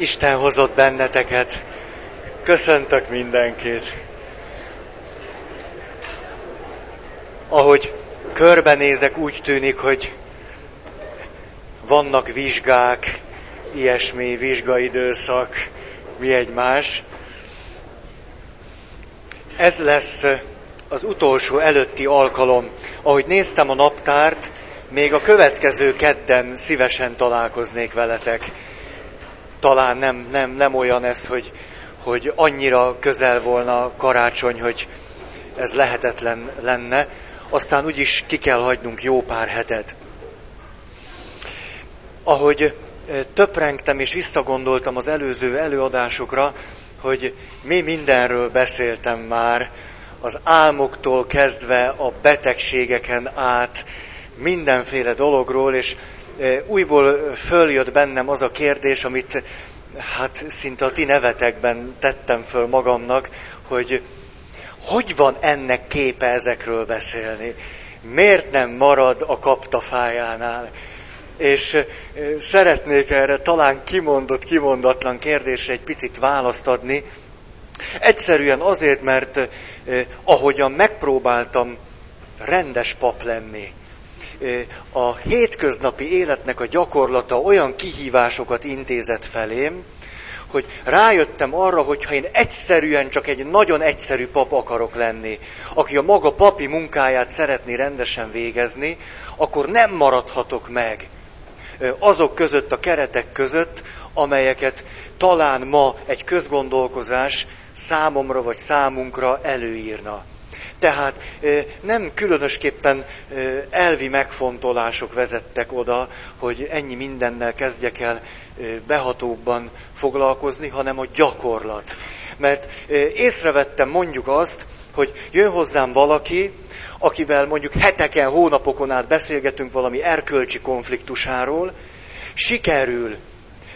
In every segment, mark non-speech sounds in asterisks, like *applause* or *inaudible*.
Isten hozott benneteket. Köszöntök mindenkit. Ahogy körbenézek, úgy tűnik, hogy vannak vizsgák, ilyesmi vizsgaidőszak, mi egymás. Ez lesz az utolsó előtti alkalom. Ahogy néztem a naptárt, még a következő kedden szívesen találkoznék veletek talán nem, nem, nem olyan ez, hogy, hogy annyira közel volna karácsony, hogy ez lehetetlen lenne. Aztán úgyis ki kell hagynunk jó pár hetet. Ahogy töprengtem és visszagondoltam az előző előadásokra, hogy mi mindenről beszéltem már, az álmoktól kezdve a betegségeken át, mindenféle dologról, és újból följött bennem az a kérdés, amit hát szinte a ti nevetekben tettem föl magamnak, hogy hogy van ennek képe ezekről beszélni? Miért nem marad a kaptafájánál? És szeretnék erre talán kimondott, kimondatlan kérdésre egy picit választ adni. Egyszerűen azért, mert ahogyan megpróbáltam rendes pap lenni, a hétköznapi életnek a gyakorlata olyan kihívásokat intézett felém, hogy rájöttem arra, hogy ha én egyszerűen csak egy nagyon egyszerű pap akarok lenni, aki a maga papi munkáját szeretné rendesen végezni, akkor nem maradhatok meg azok között, a keretek között, amelyeket talán ma egy közgondolkozás számomra vagy számunkra előírna. Tehát nem különösképpen elvi megfontolások vezettek oda, hogy ennyi mindennel kezdjek el behatóbban foglalkozni, hanem a gyakorlat. Mert észrevettem mondjuk azt, hogy jön hozzám valaki, akivel mondjuk heteken, hónapokon át beszélgetünk valami erkölcsi konfliktusáról, sikerül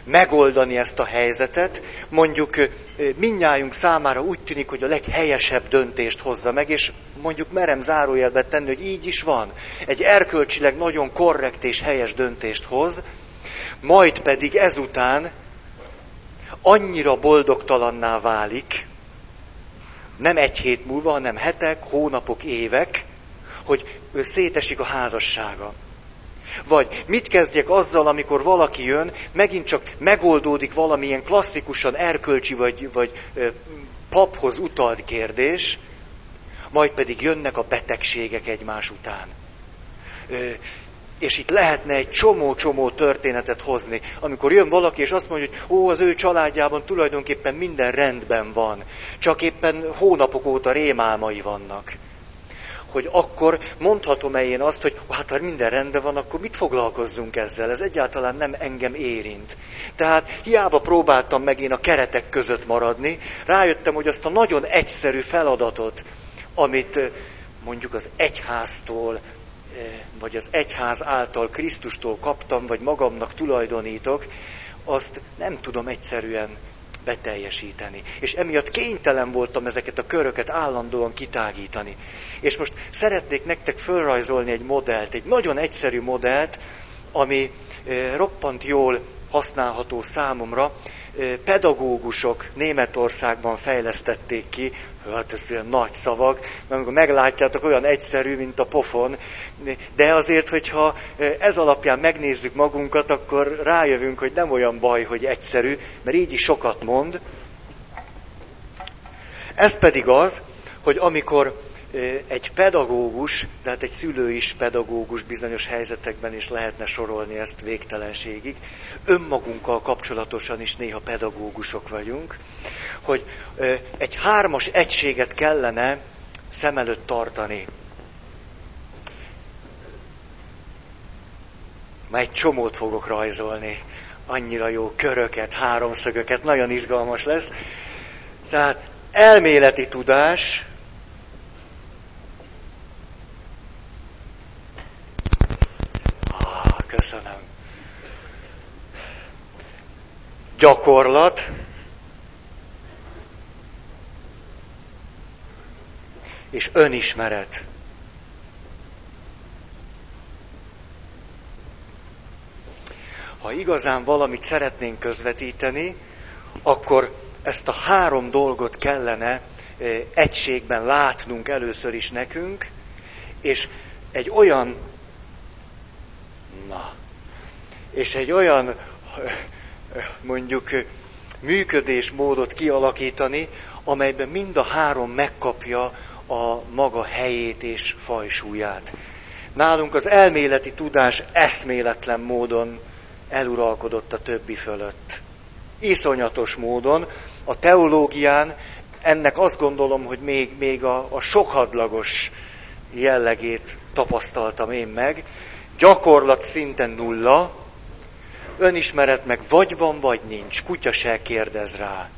megoldani ezt a helyzetet, mondjuk minnyájunk számára úgy tűnik, hogy a leghelyesebb döntést hozza meg, és mondjuk merem zárójelbe tenni, hogy így is van. Egy erkölcsileg nagyon korrekt és helyes döntést hoz, majd pedig ezután annyira boldogtalanná válik, nem egy hét múlva, hanem hetek, hónapok, évek, hogy szétesik a házassága. Vagy mit kezdjek azzal, amikor valaki jön, megint csak megoldódik valamilyen klasszikusan erkölcsi vagy, vagy paphoz utalt kérdés, majd pedig jönnek a betegségek egymás után. Ö, és itt lehetne egy csomó-csomó történetet hozni, amikor jön valaki, és azt mondja, hogy ó, az ő családjában tulajdonképpen minden rendben van, csak éppen hónapok óta rémálmai vannak hogy akkor mondhatom-e én azt, hogy hát ha minden rendben van, akkor mit foglalkozzunk ezzel? Ez egyáltalán nem engem érint. Tehát hiába próbáltam meg én a keretek között maradni, rájöttem, hogy azt a nagyon egyszerű feladatot, amit mondjuk az egyháztól, vagy az egyház által Krisztustól kaptam, vagy magamnak tulajdonítok, azt nem tudom egyszerűen beteljesíteni. És emiatt kénytelen voltam ezeket a köröket állandóan kitágítani. És most szeretnék nektek fölrajzolni egy modellt, egy nagyon egyszerű modellt, ami roppant jól használható számomra. Pedagógusok Németországban fejlesztették ki, hát ez ilyen nagy szavak, mert amikor meglátjátok, olyan egyszerű, mint a pofon, de azért, hogyha eh, ez alapján megnézzük magunkat, akkor rájövünk, hogy nem olyan baj, hogy egyszerű, mert így is sokat mond. Ez pedig az, hogy amikor egy pedagógus, tehát egy szülő is pedagógus bizonyos helyzetekben is lehetne sorolni ezt végtelenségig, önmagunkkal kapcsolatosan is néha pedagógusok vagyunk, hogy egy hármas egységet kellene szem előtt tartani. Már egy csomót fogok rajzolni, annyira jó köröket, háromszögöket, nagyon izgalmas lesz. Tehát elméleti tudás, Köszönöm. Gyakorlat. És önismeret. Ha igazán valamit szeretnénk közvetíteni, akkor ezt a három dolgot kellene egységben látnunk először is nekünk, és egy olyan, na, és egy olyan, mondjuk, működésmódot kialakítani, amelyben mind a három megkapja a maga helyét és fajsúlyát. Nálunk az elméleti tudás eszméletlen módon eluralkodott a többi fölött. Iszonyatos módon. A teológián ennek azt gondolom, hogy még, még a, a sokhadlagos jellegét tapasztaltam én meg. Gyakorlat szinten nulla, önismeret meg vagy van, vagy nincs. Kutya se kérdez rá,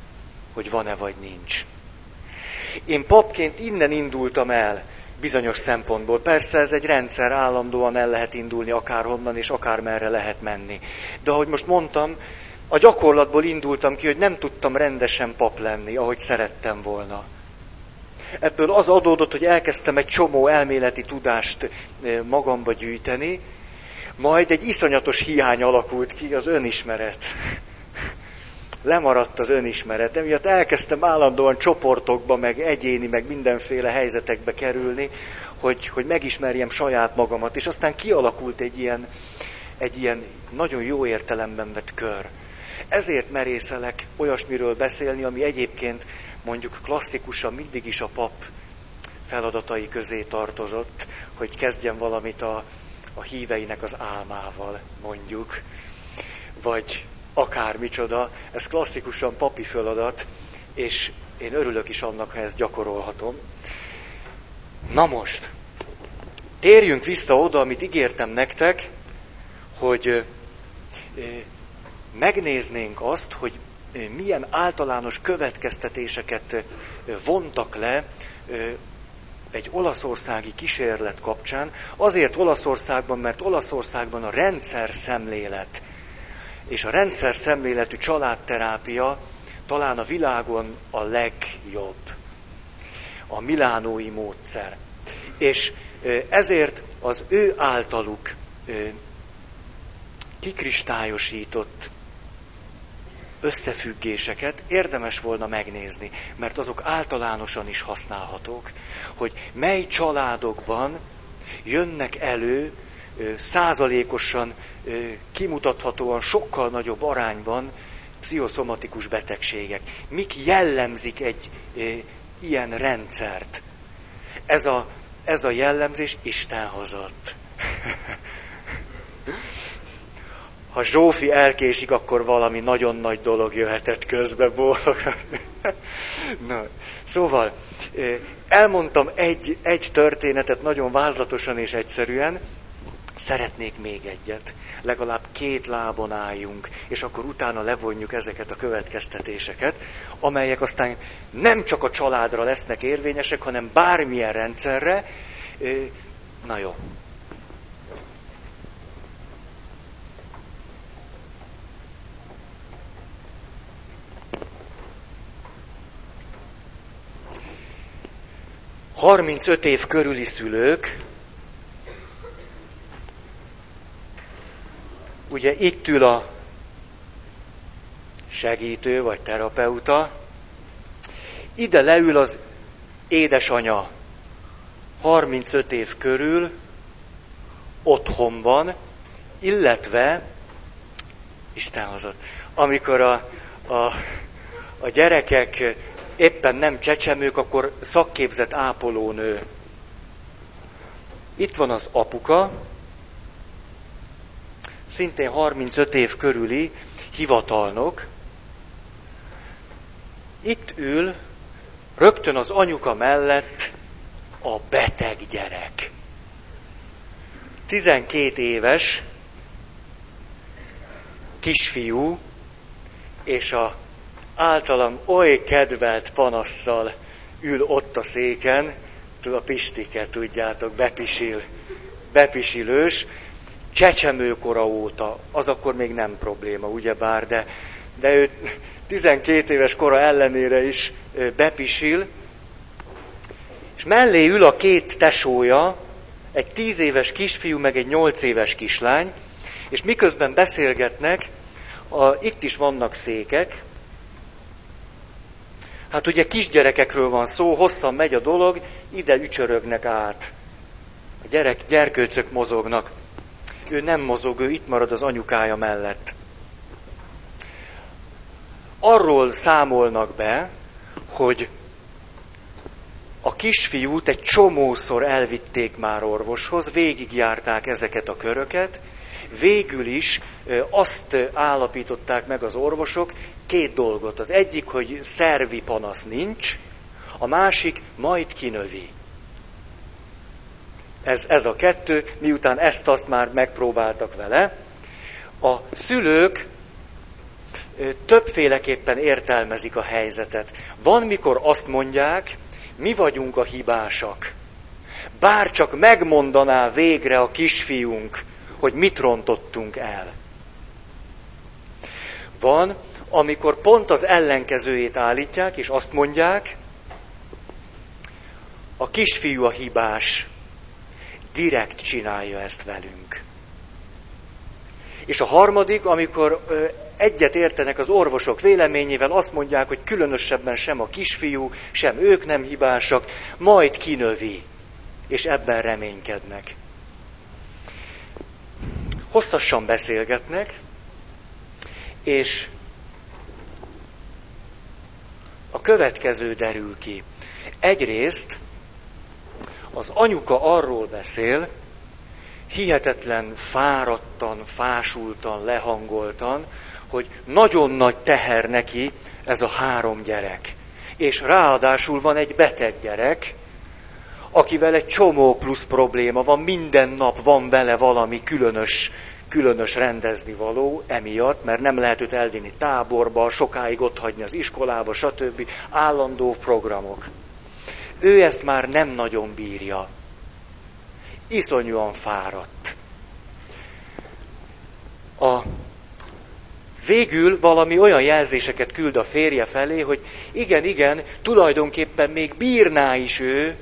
hogy van-e, vagy nincs. Én papként innen indultam el bizonyos szempontból. Persze ez egy rendszer, állandóan el lehet indulni akárhonnan, és akármerre lehet menni. De ahogy most mondtam, a gyakorlatból indultam ki, hogy nem tudtam rendesen pap lenni, ahogy szerettem volna. Ebből az adódott, hogy elkezdtem egy csomó elméleti tudást eh, magamba gyűjteni, majd egy iszonyatos hiány alakult ki, az önismeret. Lemaradt az önismeret. Emiatt elkezdtem állandóan csoportokba, meg egyéni, meg mindenféle helyzetekbe kerülni, hogy, hogy megismerjem saját magamat. És aztán kialakult egy ilyen, egy ilyen nagyon jó értelemben vett kör. Ezért merészelek olyasmiről beszélni, ami egyébként mondjuk klasszikusan mindig is a pap feladatai közé tartozott, hogy kezdjen valamit a, a híveinek az álmával, mondjuk, vagy akármicsoda, ez klasszikusan papi feladat, és én örülök is annak, ha ezt gyakorolhatom. Na most, térjünk vissza oda, amit ígértem nektek, hogy megnéznénk azt, hogy milyen általános következtetéseket vontak le egy olaszországi kísérlet kapcsán. Azért Olaszországban, mert Olaszországban a rendszer szemlélet és a rendszer szemléletű családterápia talán a világon a legjobb. A milánói módszer. És ezért az ő általuk kikristályosított összefüggéseket érdemes volna megnézni, mert azok általánosan is használhatók, hogy mely családokban jönnek elő százalékosan kimutathatóan sokkal nagyobb arányban pszichoszomatikus betegségek. Mik jellemzik egy ilyen rendszert? Ez a, ez a jellemzés Isten hozott. *laughs* ha Zsófi elkésik, akkor valami nagyon nagy dolog jöhetett közbe, boldog. *laughs* Na, szóval, elmondtam egy, egy történetet nagyon vázlatosan és egyszerűen, szeretnék még egyet. Legalább két lábon álljunk, és akkor utána levonjuk ezeket a következtetéseket, amelyek aztán nem csak a családra lesznek érvényesek, hanem bármilyen rendszerre. Na jó, Harmincöt év körüli szülők ugye itt ül a segítő vagy terapeuta, ide leül az édesanya 35 év körül otthonban, illetve Isten hozott, amikor a, a, a gyerekek éppen nem csecsemők, akkor szakképzett ápolónő. Itt van az apuka, szintén 35 év körüli hivatalnok, itt ül rögtön az anyuka mellett a beteg gyerek. 12 éves kisfiú, és a általam oly kedvelt panasszal ül ott a széken, a Pistike, tudjátok, bepisil, bepisilős, csecsemőkora óta, az akkor még nem probléma, ugyebár, de, de ő 12 éves kora ellenére is bepisil, és mellé ül a két tesója, egy 10 éves kisfiú, meg egy 8 éves kislány, és miközben beszélgetnek, a, itt is vannak székek, Hát ugye kisgyerekekről van szó, hosszan megy a dolog, ide ücsörögnek át. A gyerek, gyerkőcök mozognak. Ő nem mozog, ő itt marad az anyukája mellett. Arról számolnak be, hogy a kisfiút egy csomószor elvitték már orvoshoz, végigjárták ezeket a köröket, végül is azt állapították meg az orvosok, két dolgot. Az egyik, hogy szervi panasz nincs, a másik majd kinövi. Ez, ez a kettő, miután ezt-azt már megpróbáltak vele. A szülők többféleképpen értelmezik a helyzetet. Van, mikor azt mondják, mi vagyunk a hibásak. Bár csak megmondaná végre a kisfiunk, hogy mit rontottunk el. Van, amikor pont az ellenkezőjét állítják, és azt mondják, a kisfiú a hibás, direkt csinálja ezt velünk. És a harmadik, amikor egyet értenek az orvosok véleményével, azt mondják, hogy különösebben sem a kisfiú, sem ők nem hibásak, majd kinövi, és ebben reménykednek. Hosszasan beszélgetnek, és a következő derül ki. Egyrészt az anyuka arról beszél, hihetetlen fáradtan, fásultan, lehangoltan, hogy nagyon nagy teher neki ez a három gyerek. És ráadásul van egy beteg gyerek, akivel egy csomó plusz probléma van, minden nap van vele valami különös, különös rendezni való emiatt, mert nem lehet őt elvinni táborba, sokáig ott hagyni az iskolába, stb. Állandó programok. Ő ezt már nem nagyon bírja. Iszonyúan fáradt. A végül valami olyan jelzéseket küld a férje felé, hogy igen, igen, tulajdonképpen még bírná is ő,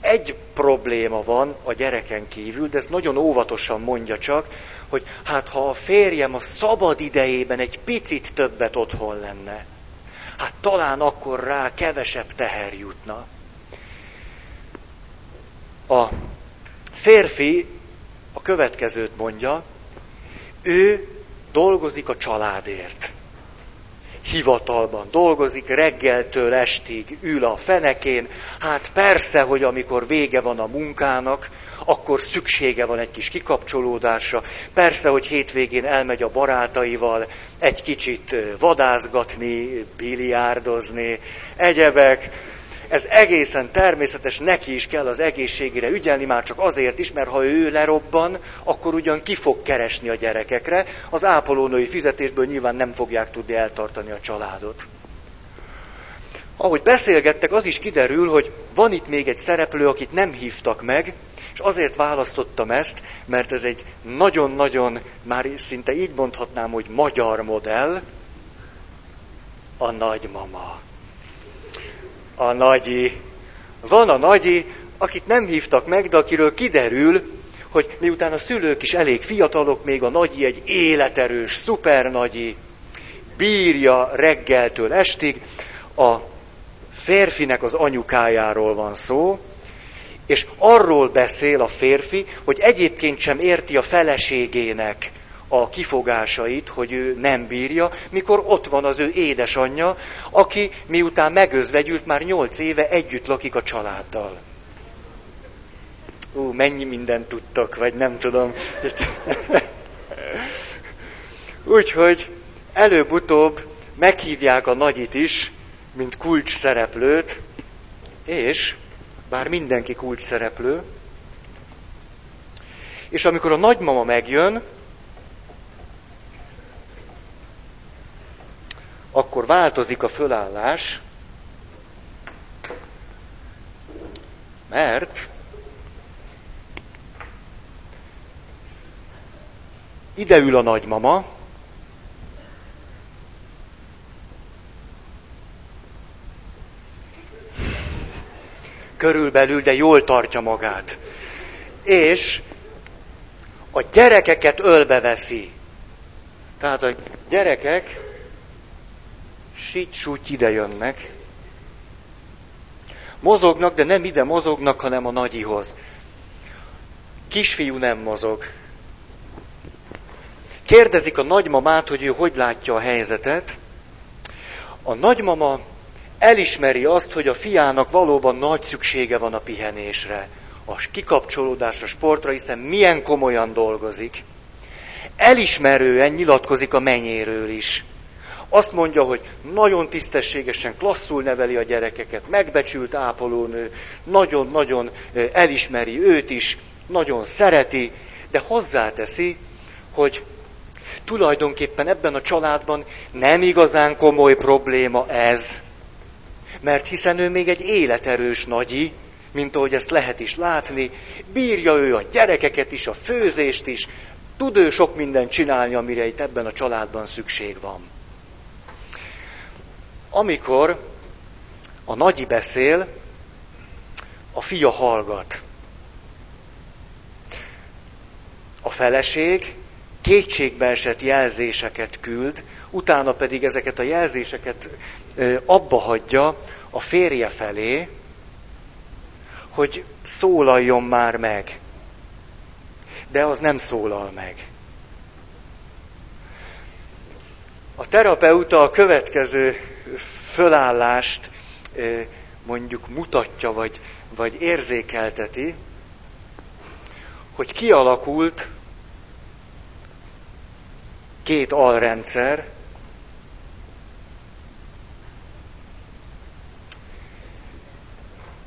egy probléma van a gyereken kívül, de ezt nagyon óvatosan mondja csak, hogy hát ha a férjem a szabad idejében egy picit többet otthon lenne, hát talán akkor rá kevesebb teher jutna. A férfi a következőt mondja, ő dolgozik a családért. Hivatalban dolgozik, reggeltől estig ül a fenekén. Hát persze, hogy amikor vége van a munkának, akkor szüksége van egy kis kikapcsolódásra. Persze, hogy hétvégén elmegy a barátaival egy kicsit vadászgatni, biliárdozni, egyebek ez egészen természetes, neki is kell az egészségére ügyelni, már csak azért is, mert ha ő lerobban, akkor ugyan ki fog keresni a gyerekekre, az ápolónői fizetésből nyilván nem fogják tudni eltartani a családot. Ahogy beszélgettek, az is kiderül, hogy van itt még egy szereplő, akit nem hívtak meg, és azért választottam ezt, mert ez egy nagyon-nagyon, már szinte így mondhatnám, hogy magyar modell, a nagymama a nagyi. Van a nagyi, akit nem hívtak meg, de akiről kiderül, hogy miután a szülők is elég fiatalok, még a nagyi egy életerős, szupernagyi, bírja reggeltől estig, a férfinek az anyukájáról van szó, és arról beszél a férfi, hogy egyébként sem érti a feleségének a kifogásait, hogy ő nem bírja, mikor ott van az ő édesanyja, aki miután megözvegyült, már nyolc éve együtt lakik a családdal. Ú, mennyi mindent tudtak, vagy nem tudom. *laughs* Úgyhogy előbb-utóbb meghívják a nagyit is, mint kulcs szereplőt, és bár mindenki kulcs szereplő, és amikor a nagymama megjön, akkor változik a fölállás, mert ide ül a nagymama, körülbelül, de jól tartja magát. És a gyerekeket ölbe veszi. Tehát a gyerekek sígy-súgy ide jönnek, Mozognak, de nem ide mozognak, hanem a nagyihoz. Kisfiú nem mozog. Kérdezik a nagymamát, hogy ő hogy látja a helyzetet. A nagymama elismeri azt, hogy a fiának valóban nagy szüksége van a pihenésre, a kikapcsolódásra, sportra, hiszen milyen komolyan dolgozik. Elismerően nyilatkozik a menyéről is. Azt mondja, hogy nagyon tisztességesen, klasszul neveli a gyerekeket, megbecsült ápolónő, nagyon-nagyon elismeri őt is, nagyon szereti, de hozzáteszi, hogy tulajdonképpen ebben a családban nem igazán komoly probléma ez, mert hiszen ő még egy életerős nagyi, mint ahogy ezt lehet is látni, bírja ő a gyerekeket is, a főzést is, tud ő sok mindent csinálni, amire itt ebben a családban szükség van. Amikor a nagyi beszél, a fia hallgat. A feleség kétségbeesett jelzéseket küld, utána pedig ezeket a jelzéseket abba hagyja a férje felé, hogy szólaljon már meg. De az nem szólal meg. A terapeuta a következő fölállást mondjuk mutatja, vagy, vagy érzékelteti, hogy kialakult két alrendszer,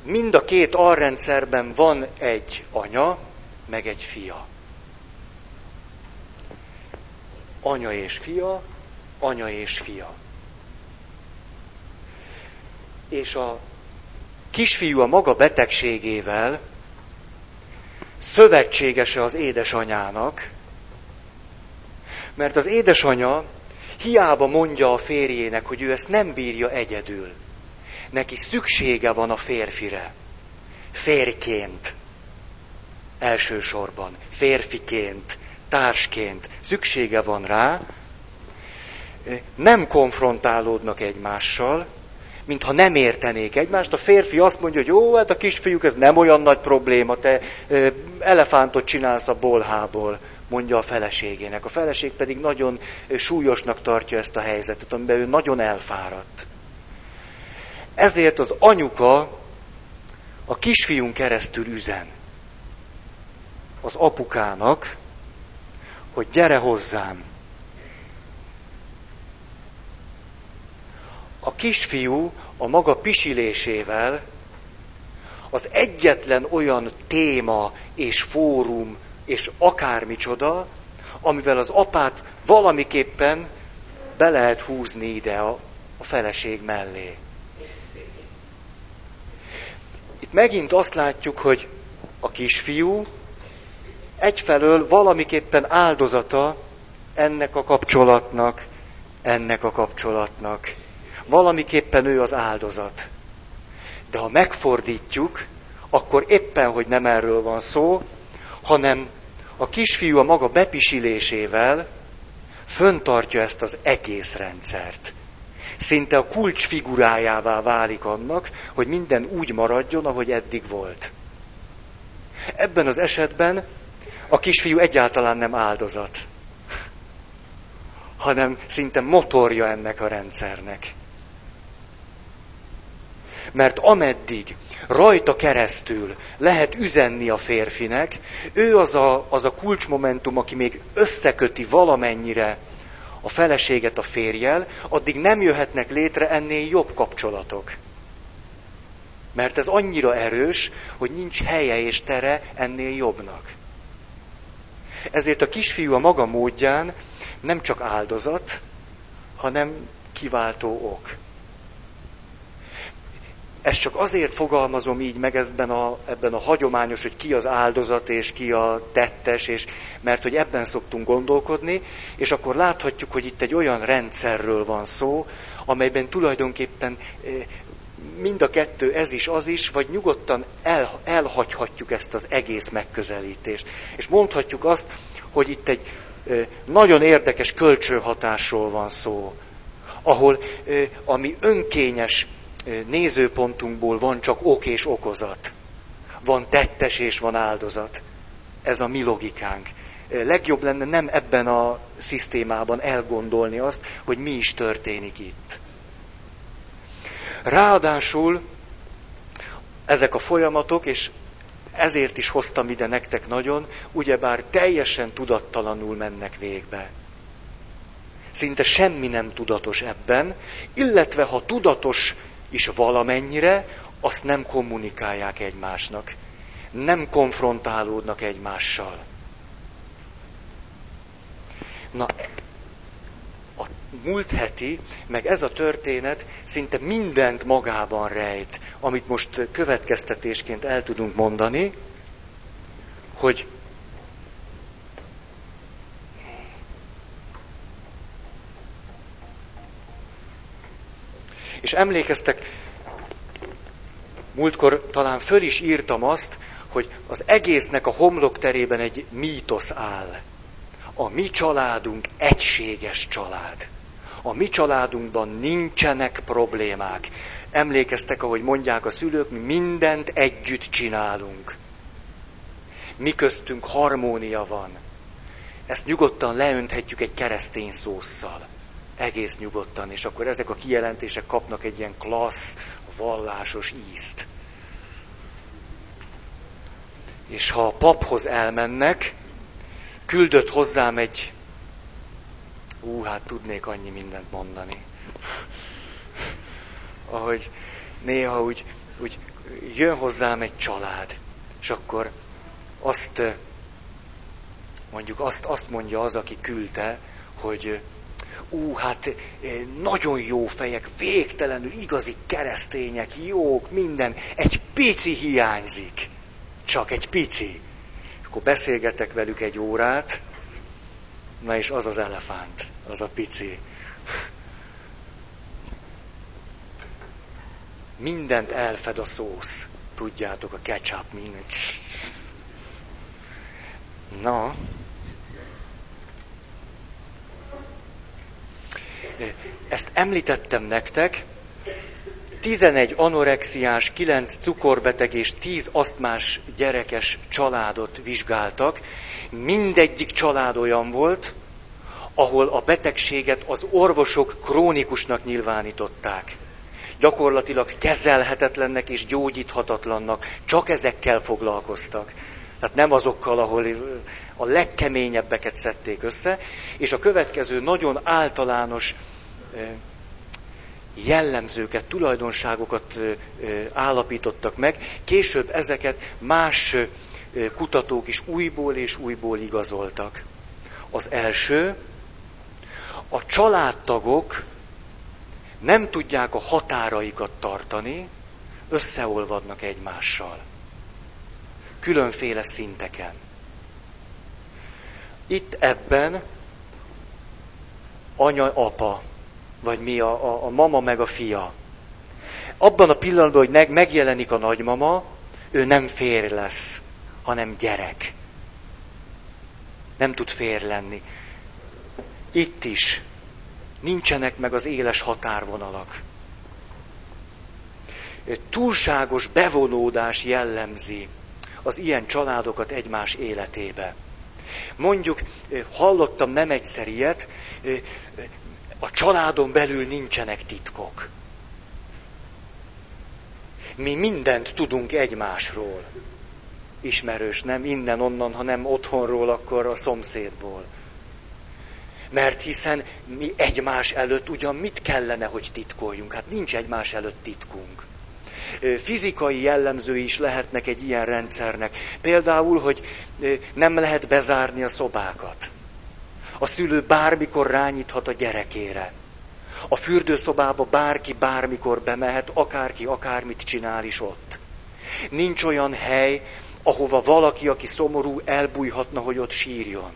mind a két alrendszerben van egy anya, meg egy fia. Anya és fia, anya és fia. És a kisfiú a maga betegségével szövetségese az édesanyának, mert az édesanya hiába mondja a férjének, hogy ő ezt nem bírja egyedül. Neki szüksége van a férfire. Férként. Elsősorban. Férfiként. Társként. Szüksége van rá. Nem konfrontálódnak egymással, mintha nem értenék egymást. A férfi azt mondja, hogy jó, hát a kisfiúk, ez nem olyan nagy probléma, te elefántot csinálsz a bolhából mondja a feleségének. A feleség pedig nagyon súlyosnak tartja ezt a helyzetet, amiben ő nagyon elfáradt. Ezért az anyuka a kisfiún keresztül üzen az apukának, hogy gyere hozzám. A kisfiú a maga pisilésével az egyetlen olyan téma és fórum és akármicsoda, amivel az apát valamiképpen be lehet húzni ide a, a feleség mellé. Itt megint azt látjuk, hogy a kisfiú egyfelől valamiképpen áldozata ennek a kapcsolatnak, ennek a kapcsolatnak. Valamiképpen ő az áldozat. De ha megfordítjuk, akkor éppen, hogy nem erről van szó, hanem a kisfiú a maga bepisilésével föntartja ezt az egész rendszert. Szinte a kulcs figurájává válik annak, hogy minden úgy maradjon, ahogy eddig volt. Ebben az esetben a kisfiú egyáltalán nem áldozat, hanem szinte motorja ennek a rendszernek. Mert ameddig rajta keresztül lehet üzenni a férfinek, ő az a, az a kulcsmomentum, aki még összeköti valamennyire a feleséget a férjel, addig nem jöhetnek létre ennél jobb kapcsolatok. Mert ez annyira erős, hogy nincs helye és tere ennél jobbnak. Ezért a kisfiú a maga módján nem csak áldozat, hanem kiváltó ok. Ezt csak azért fogalmazom így meg ebben a, ebben a hagyományos, hogy ki az áldozat és ki a tettes, és, mert hogy ebben szoktunk gondolkodni, és akkor láthatjuk, hogy itt egy olyan rendszerről van szó, amelyben tulajdonképpen eh, mind a kettő, ez is, az is, vagy nyugodtan el, elhagyhatjuk ezt az egész megközelítést. És mondhatjuk azt, hogy itt egy eh, nagyon érdekes kölcsönhatásról van szó, ahol eh, ami önkényes nézőpontunkból van csak ok és okozat. Van tettes és van áldozat. Ez a mi logikánk. Legjobb lenne nem ebben a szisztémában elgondolni azt, hogy mi is történik itt. Ráadásul ezek a folyamatok, és ezért is hoztam ide nektek nagyon, ugyebár teljesen tudattalanul mennek végbe. Szinte semmi nem tudatos ebben, illetve ha tudatos is valamennyire, azt nem kommunikálják egymásnak. Nem konfrontálódnak egymással. Na, a múlt heti, meg ez a történet szinte mindent magában rejt, amit most következtetésként el tudunk mondani, hogy emlékeztek, múltkor talán föl is írtam azt, hogy az egésznek a homlok terében egy mítosz áll. A mi családunk egységes család. A mi családunkban nincsenek problémák. Emlékeztek, ahogy mondják a szülők, mi mindent együtt csinálunk. Mi köztünk harmónia van. Ezt nyugodtan leönthetjük egy keresztény szószal egész nyugodtan, és akkor ezek a kijelentések kapnak egy ilyen klassz, vallásos ízt. És ha a paphoz elmennek, küldött hozzám egy, ú, hát tudnék annyi mindent mondani. Ahogy néha úgy, úgy jön hozzám egy család, és akkor azt, mondjuk azt, azt mondja az, aki küldte, hogy ú, hát eh, nagyon jó fejek, végtelenül igazi keresztények, jók, minden, egy pici hiányzik. Csak egy pici. Akkor beszélgetek velük egy órát, na és az az elefánt, az a pici. Mindent elfed a szósz. Tudjátok, a ketchup, minden. Na, Ezt említettem nektek, 11 anorexiás, 9 cukorbeteg és 10 asztmás gyerekes családot vizsgáltak. Mindegyik család olyan volt, ahol a betegséget az orvosok krónikusnak nyilvánították. Gyakorlatilag kezelhetetlennek és gyógyíthatatlannak. Csak ezekkel foglalkoztak. Tehát nem azokkal, ahol a legkeményebbeket szedték össze, és a következő nagyon általános jellemzőket, tulajdonságokat állapítottak meg, később ezeket más kutatók is újból és újból igazoltak. Az első, a családtagok nem tudják a határaikat tartani, összeolvadnak egymással. Különféle szinteken. Itt ebben anya, apa, vagy mi a, a, a mama meg a fia. Abban a pillanatban, hogy meg, megjelenik a nagymama, ő nem fér lesz, hanem gyerek. Nem tud fér lenni. Itt is nincsenek meg az éles határvonalak. Túlságos bevonódás jellemzi az ilyen családokat egymás életébe. Mondjuk, hallottam nem egyszer ilyet, a családon belül nincsenek titkok. Mi mindent tudunk egymásról. Ismerős, nem innen-onnan, hanem otthonról, akkor a szomszédból. Mert hiszen mi egymás előtt ugyan mit kellene, hogy titkoljunk? Hát nincs egymás előtt titkunk fizikai jellemzői is lehetnek egy ilyen rendszernek. Például, hogy nem lehet bezárni a szobákat. A szülő bármikor rányíthat a gyerekére. A fürdőszobába bárki bármikor bemehet, akárki akármit csinál is ott. Nincs olyan hely, ahova valaki, aki szomorú, elbújhatna, hogy ott sírjon.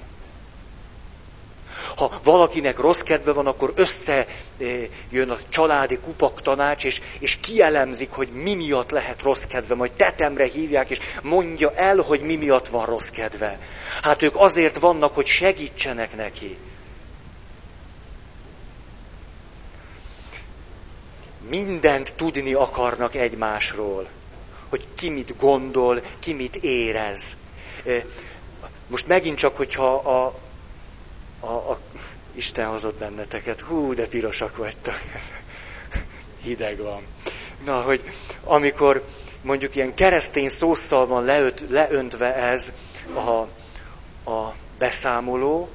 Ha valakinek rossz kedve van, akkor összejön a családi kupak tanács, és, és kielemzik, hogy mi miatt lehet rossz kedve, majd tetemre hívják, és mondja el, hogy mi miatt van rossz kedve. Hát ők azért vannak, hogy segítsenek neki. mindent tudni akarnak egymásról. Hogy ki mit gondol, ki mit érez. Most megint csak, hogyha a, a, a Isten hozott benneteket, hú, de pirosak vagytok. *laughs* Hideg van. Na, hogy amikor mondjuk ilyen keresztény szószal van leöt, leöntve ez a, a beszámoló,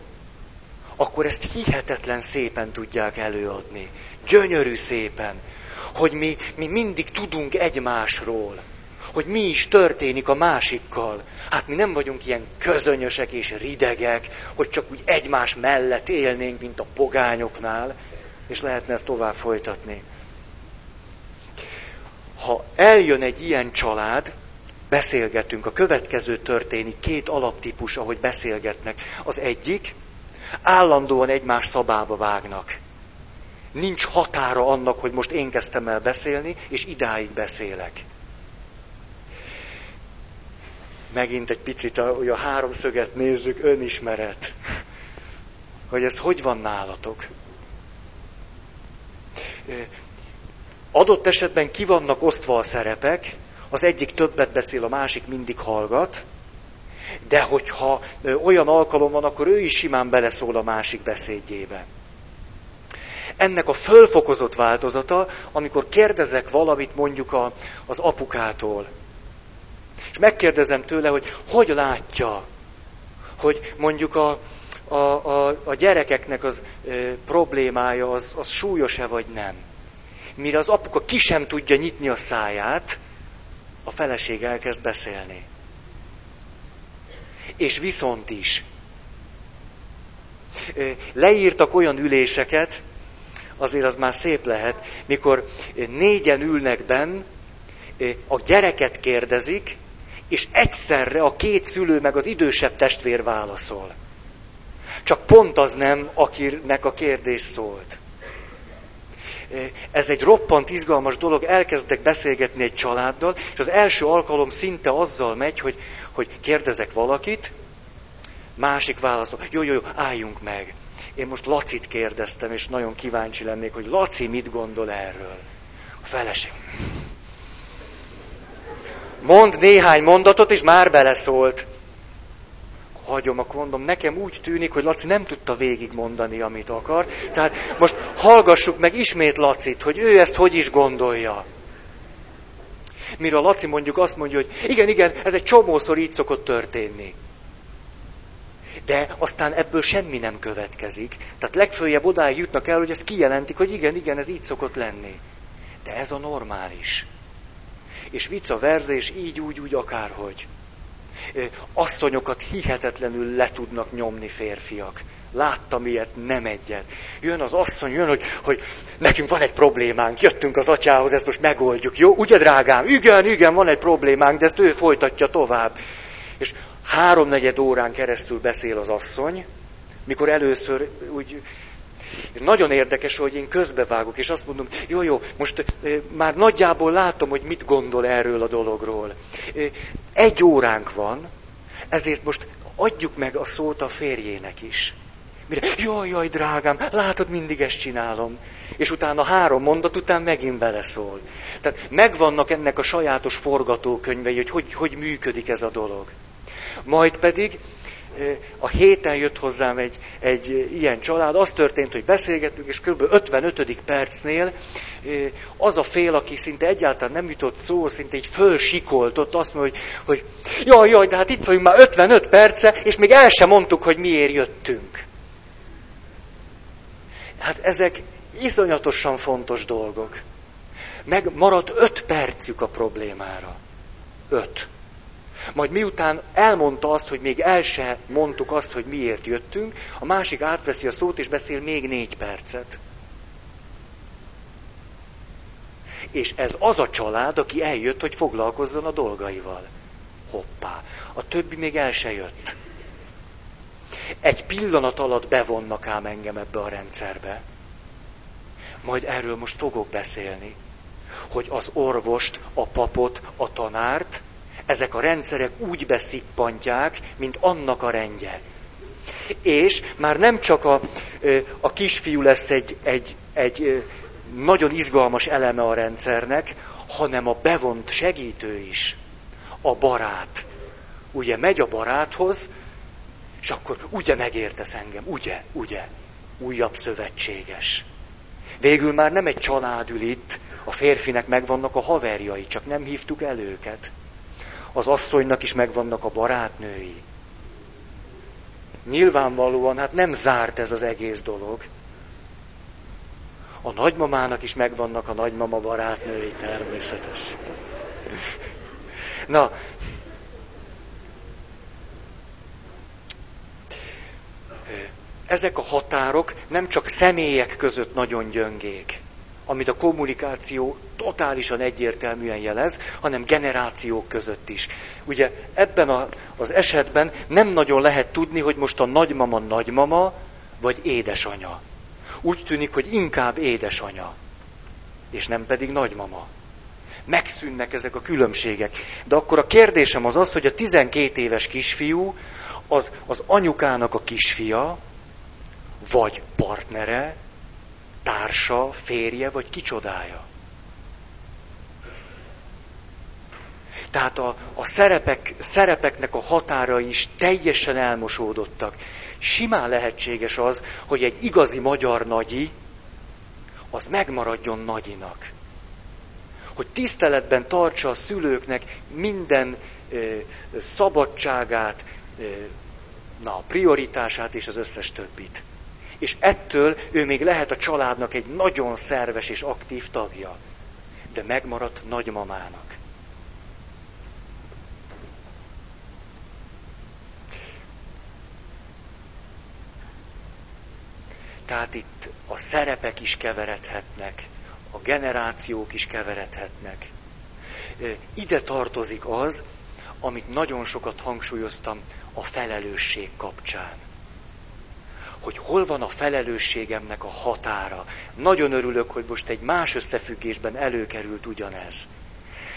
akkor ezt hihetetlen szépen tudják előadni. Gyönyörű szépen, hogy mi, mi mindig tudunk egymásról, hogy mi is történik a másikkal. Hát mi nem vagyunk ilyen közönyösek és ridegek, hogy csak úgy egymás mellett élnénk, mint a pogányoknál, és lehetne ezt tovább folytatni. Ha eljön egy ilyen család, beszélgetünk, a következő történik, két alaptípus, ahogy beszélgetnek. Az egyik, állandóan egymás szabába vágnak. Nincs határa annak, hogy most én kezdtem el beszélni, és idáig beszélek. Megint egy picit a, a háromszöget nézzük, önismeret. Hogy ez hogy van nálatok? Adott esetben ki vannak osztva a szerepek, az egyik többet beszél, a másik mindig hallgat, de hogyha olyan alkalom van, akkor ő is simán beleszól a másik beszédjébe. Ennek a fölfokozott változata, amikor kérdezek valamit mondjuk a, az apukától, és megkérdezem tőle, hogy hogy látja, hogy mondjuk a, a, a, a gyerekeknek az e, problémája az, az súlyos-e vagy nem. Mire az apuka ki sem tudja nyitni a száját, a feleség elkezd beszélni. És viszont is. Leírtak olyan üléseket, azért az már szép lehet, mikor négyen ülnek benn, a gyereket kérdezik, és egyszerre a két szülő meg az idősebb testvér válaszol. Csak pont az nem, akinek a kérdés szólt. Ez egy roppant izgalmas dolog, elkezdek beszélgetni egy családdal, és az első alkalom szinte azzal megy, hogy, hogy kérdezek valakit, másik válaszol, jó, jó, jó, álljunk meg. Én most Lacit kérdeztem, és nagyon kíváncsi lennék, hogy Laci mit gondol erről. A feleség. Mond néhány mondatot, és már beleszólt. Hagyom, akkor mondom, nekem úgy tűnik, hogy Laci nem tudta végigmondani, amit akar. Tehát most hallgassuk meg ismét Lacit, hogy ő ezt hogy is gondolja. Mire a Laci mondjuk azt mondja, hogy igen, igen, ez egy csomószor így szokott történni. De aztán ebből semmi nem következik. Tehát legfőjebb odáig jutnak el, hogy ezt kijelentik, hogy igen, igen, ez így szokott lenni. De ez a normális. És vice versa, és így, úgy, úgy, akárhogy. Asszonyokat hihetetlenül le tudnak nyomni férfiak. Láttam ilyet, nem egyet. Jön az asszony, jön, hogy, hogy nekünk van egy problémánk, jöttünk az atyához, ezt most megoldjuk. Jó, ugye drágám? Igen, igen, van egy problémánk, de ezt ő folytatja tovább. És háromnegyed órán keresztül beszél az asszony, mikor először úgy nagyon érdekes, hogy én közbevágok, és azt mondom, jó, jó, most már nagyjából látom, hogy mit gondol erről a dologról. Egy óránk van, ezért most adjuk meg a szót a férjének is. Mire, jaj, jaj, drágám, látod, mindig ezt csinálom. És utána három mondat után megint beleszól. Tehát megvannak ennek a sajátos forgatókönyvei, hogy, hogy hogy működik ez a dolog. Majd pedig a héten jött hozzám egy, egy ilyen család, az történt, hogy beszélgettünk, és kb. 55. percnél az a fél, aki szinte egyáltalán nem jutott szó, szinte így fölsikoltott, azt mondja, hogy, hogy jaj, jaj, de hát itt vagyunk már 55 perce, és még el sem mondtuk, hogy miért jöttünk. Hát ezek iszonyatosan fontos dolgok. Meg maradt 5 percük a problémára. 5. Majd miután elmondta azt, hogy még el se mondtuk azt, hogy miért jöttünk, a másik átveszi a szót és beszél még négy percet. És ez az a család, aki eljött, hogy foglalkozzon a dolgaival. Hoppá, a többi még el se jött. Egy pillanat alatt bevonnak ám engem ebbe a rendszerbe. Majd erről most fogok beszélni, hogy az orvost, a papot, a tanárt ezek a rendszerek úgy beszippantják, mint annak a rendje. És már nem csak a, a kisfiú lesz egy, egy, egy nagyon izgalmas eleme a rendszernek, hanem a bevont segítő is, a barát. Ugye megy a baráthoz, és akkor ugye megértesz engem, ugye, ugye, újabb szövetséges. Végül már nem egy család ül itt, a férfinek megvannak a haverjai, csak nem hívtuk el őket. Az asszonynak is megvannak a barátnői. Nyilvánvalóan, hát nem zárt ez az egész dolog. A nagymamának is megvannak a nagymama barátnői, természetes. Na, ezek a határok nem csak személyek között nagyon gyöngék, amit a kommunikáció totálisan egyértelműen jelez, hanem generációk között is. Ugye ebben a, az esetben nem nagyon lehet tudni, hogy most a nagymama nagymama, vagy édesanya. Úgy tűnik, hogy inkább édesanya, és nem pedig nagymama. Megszűnnek ezek a különbségek. De akkor a kérdésem az az, hogy a 12 éves kisfiú az, az anyukának a kisfia, vagy partnere, társa, férje, vagy kicsodája. Tehát a, a szerepek, szerepeknek a határai is teljesen elmosódottak. Simán lehetséges az, hogy egy igazi magyar nagyi, az megmaradjon nagyinak. Hogy tiszteletben tartsa a szülőknek minden ö, szabadságát, ö, na, prioritását és az összes többit és ettől ő még lehet a családnak egy nagyon szerves és aktív tagja, de megmaradt nagymamának. Tehát itt a szerepek is keveredhetnek, a generációk is keveredhetnek. Ide tartozik az, amit nagyon sokat hangsúlyoztam a felelősség kapcsán hogy hol van a felelősségemnek a határa. Nagyon örülök, hogy most egy más összefüggésben előkerült ugyanez.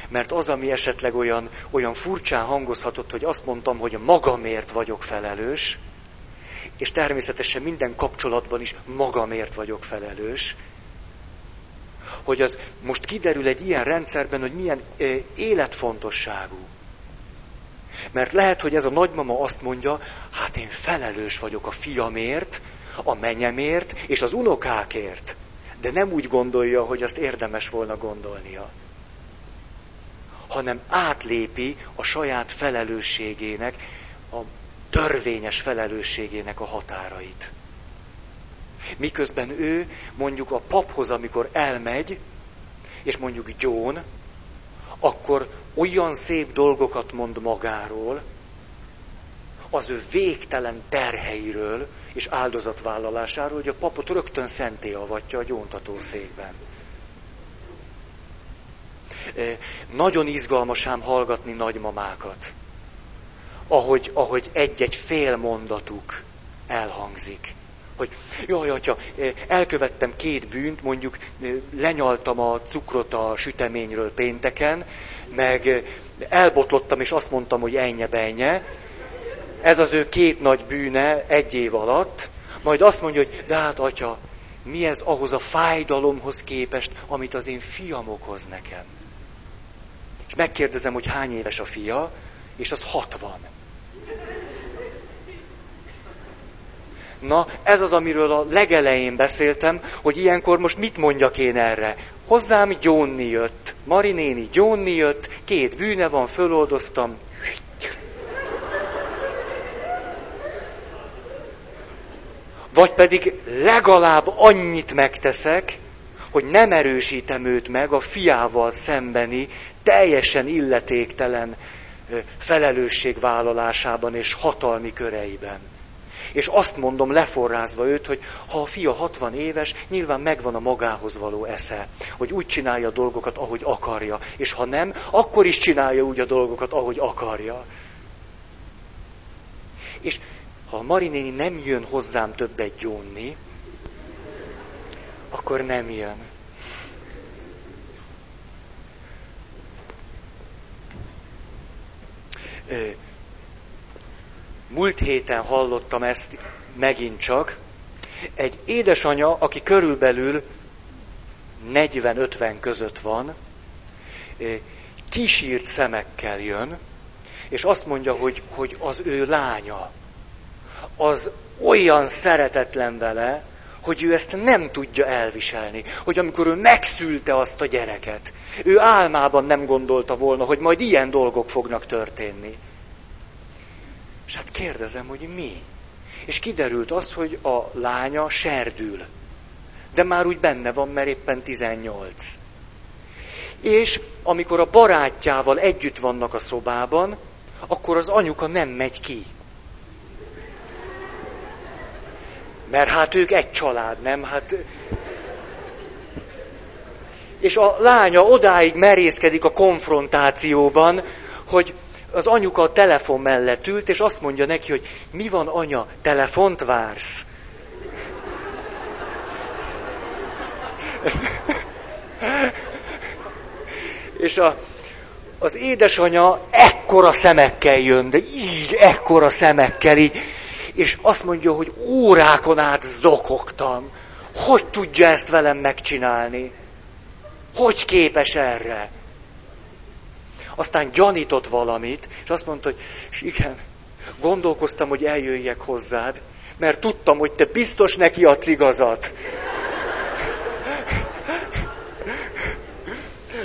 Mert az, ami esetleg olyan, olyan furcsán hangozhatott, hogy azt mondtam, hogy magamért vagyok felelős, és természetesen minden kapcsolatban is magamért vagyok felelős, hogy az most kiderül egy ilyen rendszerben, hogy milyen életfontosságú. Mert lehet, hogy ez a nagymama azt mondja, hát én felelős vagyok a fiamért, a menyemért és az unokákért. De nem úgy gondolja, hogy azt érdemes volna gondolnia. Hanem átlépi a saját felelősségének, a törvényes felelősségének a határait. Miközben ő mondjuk a paphoz, amikor elmegy, és mondjuk gyón, akkor olyan szép dolgokat mond magáról, az ő végtelen terheiről és áldozatvállalásáról, hogy a papot rögtön szenté avatja a gyóntató székben. Nagyon izgalmas ám hallgatni nagymamákat, ahogy, ahogy egy-egy fél mondatuk elhangzik hogy jaj, atya, elkövettem két bűnt, mondjuk lenyaltam a cukrot a süteményről pénteken, meg elbotlottam, és azt mondtam, hogy ennye benye. Ez az ő két nagy bűne egy év alatt. Majd azt mondja, hogy de hát atya, mi ez ahhoz a fájdalomhoz képest, amit az én fiam okoz nekem. És megkérdezem, hogy hány éves a fia, és az 60. Na, ez az, amiről a legelején beszéltem, hogy ilyenkor most mit mondjak én erre. Hozzám gyónni jött. Mari néni gyónni jött, két bűne van, föloldoztam. Vagy pedig legalább annyit megteszek, hogy nem erősítem őt meg a fiával szembeni teljesen illetéktelen felelősségvállalásában és hatalmi köreiben. És azt mondom leforrázva őt, hogy ha a fia 60 éves, nyilván megvan a magához való esze, hogy úgy csinálja a dolgokat, ahogy akarja. És ha nem, akkor is csinálja úgy a dolgokat, ahogy akarja. És ha a Marinéni nem jön hozzám többet gyónni, akkor nem jön. Múlt héten hallottam ezt megint csak. Egy édesanya, aki körülbelül 40-50 között van, kisírt szemekkel jön, és azt mondja, hogy, hogy az ő lánya, az olyan szeretetlen vele, hogy ő ezt nem tudja elviselni. Hogy amikor ő megszülte azt a gyereket, ő álmában nem gondolta volna, hogy majd ilyen dolgok fognak történni. És hát kérdezem, hogy mi? És kiderült az, hogy a lánya serdül. De már úgy benne van, mert éppen 18. És amikor a barátjával együtt vannak a szobában, akkor az anyuka nem megy ki. Mert hát ők egy család, nem? Hát... És a lánya odáig merészkedik a konfrontációban, hogy az anyuka a telefon mellett ült, és azt mondja neki, hogy mi van anya, telefont vársz? és a, az édesanya ekkora szemekkel jön, de így ekkora szemekkel, így, és azt mondja, hogy órákon át zokogtam. Hogy tudja ezt velem megcsinálni? Hogy képes erre? Aztán gyanított valamit, és azt mondta, hogy és igen, gondolkoztam, hogy eljöjjek hozzád, mert tudtam, hogy te biztos neki adsz igazat.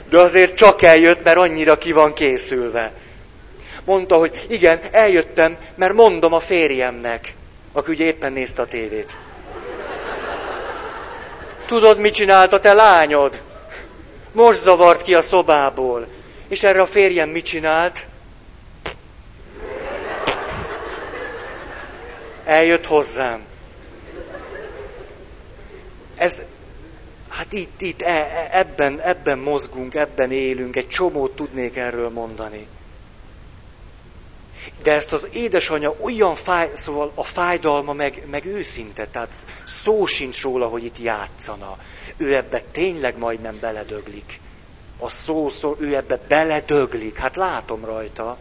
De azért csak eljött, mert annyira ki van készülve. Mondta, hogy igen, eljöttem, mert mondom a férjemnek, aki ugye éppen nézte a tévét. Tudod, mit csinált a te lányod? Most zavart ki a szobából. És erre a férjem mit csinált? Eljött hozzám. Ez, hát itt, itt e, e, ebben, ebben mozgunk, ebben élünk, egy csomót tudnék erről mondani. De ezt az édesanyja olyan fáj, szóval a fájdalma meg, meg őszinte, tehát szó sincs róla, hogy itt játszana. Ő ebbe tényleg majdnem beledöglik. A szó, szó, ő ebbe beledöglik. Hát látom rajta.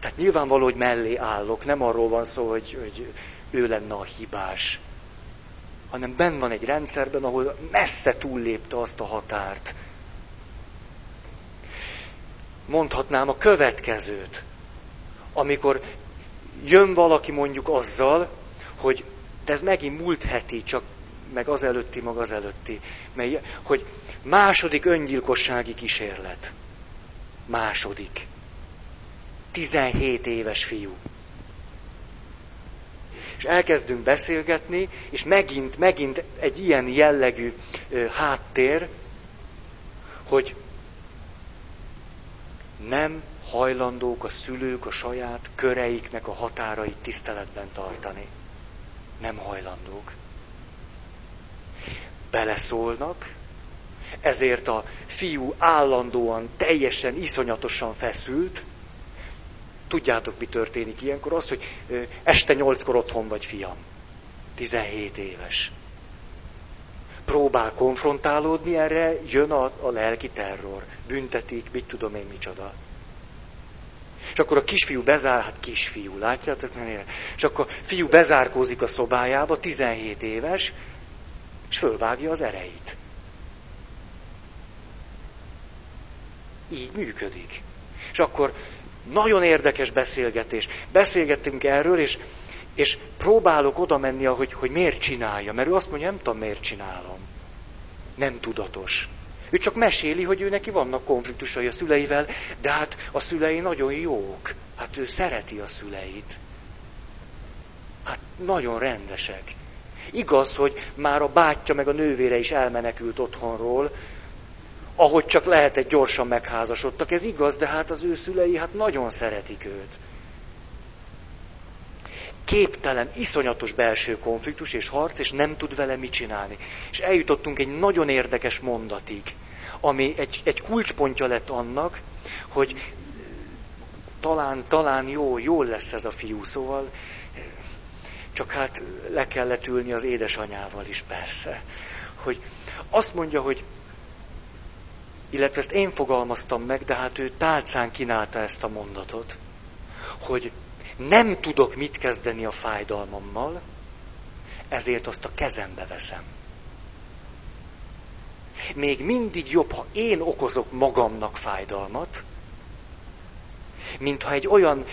Tehát nyilvánvaló, hogy mellé állok. Nem arról van szó, hogy, hogy ő lenne a hibás. Hanem benn van egy rendszerben, ahol messze túllépte azt a határt, mondhatnám a következőt. Amikor jön valaki mondjuk azzal, hogy de ez megint múlt heti, csak meg az előtti, meg az előtti, mely, hogy második öngyilkossági kísérlet. Második. 17 éves fiú. És elkezdünk beszélgetni, és megint, megint egy ilyen jellegű ö, háttér, hogy nem hajlandók a szülők a saját köreiknek a határait tiszteletben tartani. Nem hajlandók. Beleszólnak, ezért a fiú állandóan, teljesen, iszonyatosan feszült. Tudjátok, mi történik ilyenkor? Az, hogy este nyolckor otthon vagy, fiam. 17 éves. Próbál konfrontálódni, erre jön a, a lelki terror büntetik, mit tudom én micsoda. És akkor a kisfiú bezár, hát kisfiú, látjátok mennyire? És akkor a fiú bezárkózik a szobájába, 17 éves, és fölvágja az ereit. Így működik. És akkor nagyon érdekes beszélgetés. Beszélgettünk erről, és, és próbálok oda menni, hogy, hogy miért csinálja. Mert ő azt mondja, nem tudom, miért csinálom. Nem tudatos. Ő csak meséli, hogy ő neki vannak konfliktusai a szüleivel, de hát a szülei nagyon jók. Hát ő szereti a szüleit. Hát nagyon rendesek. Igaz, hogy már a bátyja meg a nővére is elmenekült otthonról, ahogy csak lehetett, gyorsan megházasodtak. Ez igaz, de hát az ő szülei hát nagyon szeretik őt. Képtelen, iszonyatos belső konfliktus és harc, és nem tud vele mit csinálni. És eljutottunk egy nagyon érdekes mondatig ami egy, egy kulcspontja lett annak, hogy talán, talán jó, jól lesz ez a fiú, szóval csak hát le kellett ülni az édesanyával is persze. Hogy azt mondja, hogy illetve ezt én fogalmaztam meg, de hát ő tálcán kínálta ezt a mondatot, hogy nem tudok mit kezdeni a fájdalmammal, ezért azt a kezembe veszem. még mindig jobb, ha én okozok magamnak fájdalmat, mintha egy olyan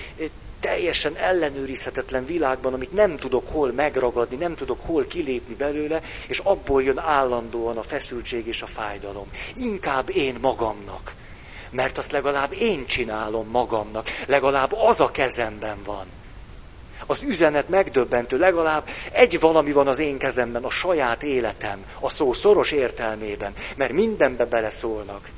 teljesen ellenőrizhetetlen világban, amit nem tudok hol megragadni, nem tudok hol kilépni belőle, és abból jön állandóan a feszültség és a fájdalom. Inkább én magamnak. Mert azt legalább én csinálom magamnak, legalább az a kezemben van. Az üzenet megdöbbentő, legalább egy valami van az én kezemben, a saját életem, a szó szoros értelmében, mert mindenbe beleszólnak.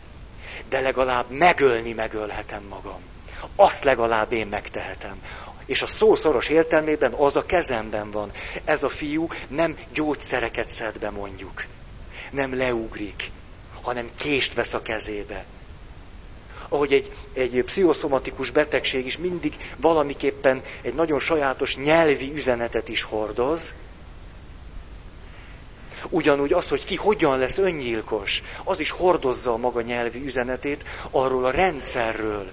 De legalább megölni megölhetem magam. Azt legalább én megtehetem. És a szó szoros értelmében az a kezemben van. Ez a fiú nem gyógyszereket szed be mondjuk. Nem leugrik, hanem kést vesz a kezébe ahogy egy, egy pszichoszomatikus betegség is mindig valamiképpen egy nagyon sajátos nyelvi üzenetet is hordoz, Ugyanúgy az, hogy ki hogyan lesz öngyilkos, az is hordozza a maga nyelvi üzenetét arról a rendszerről,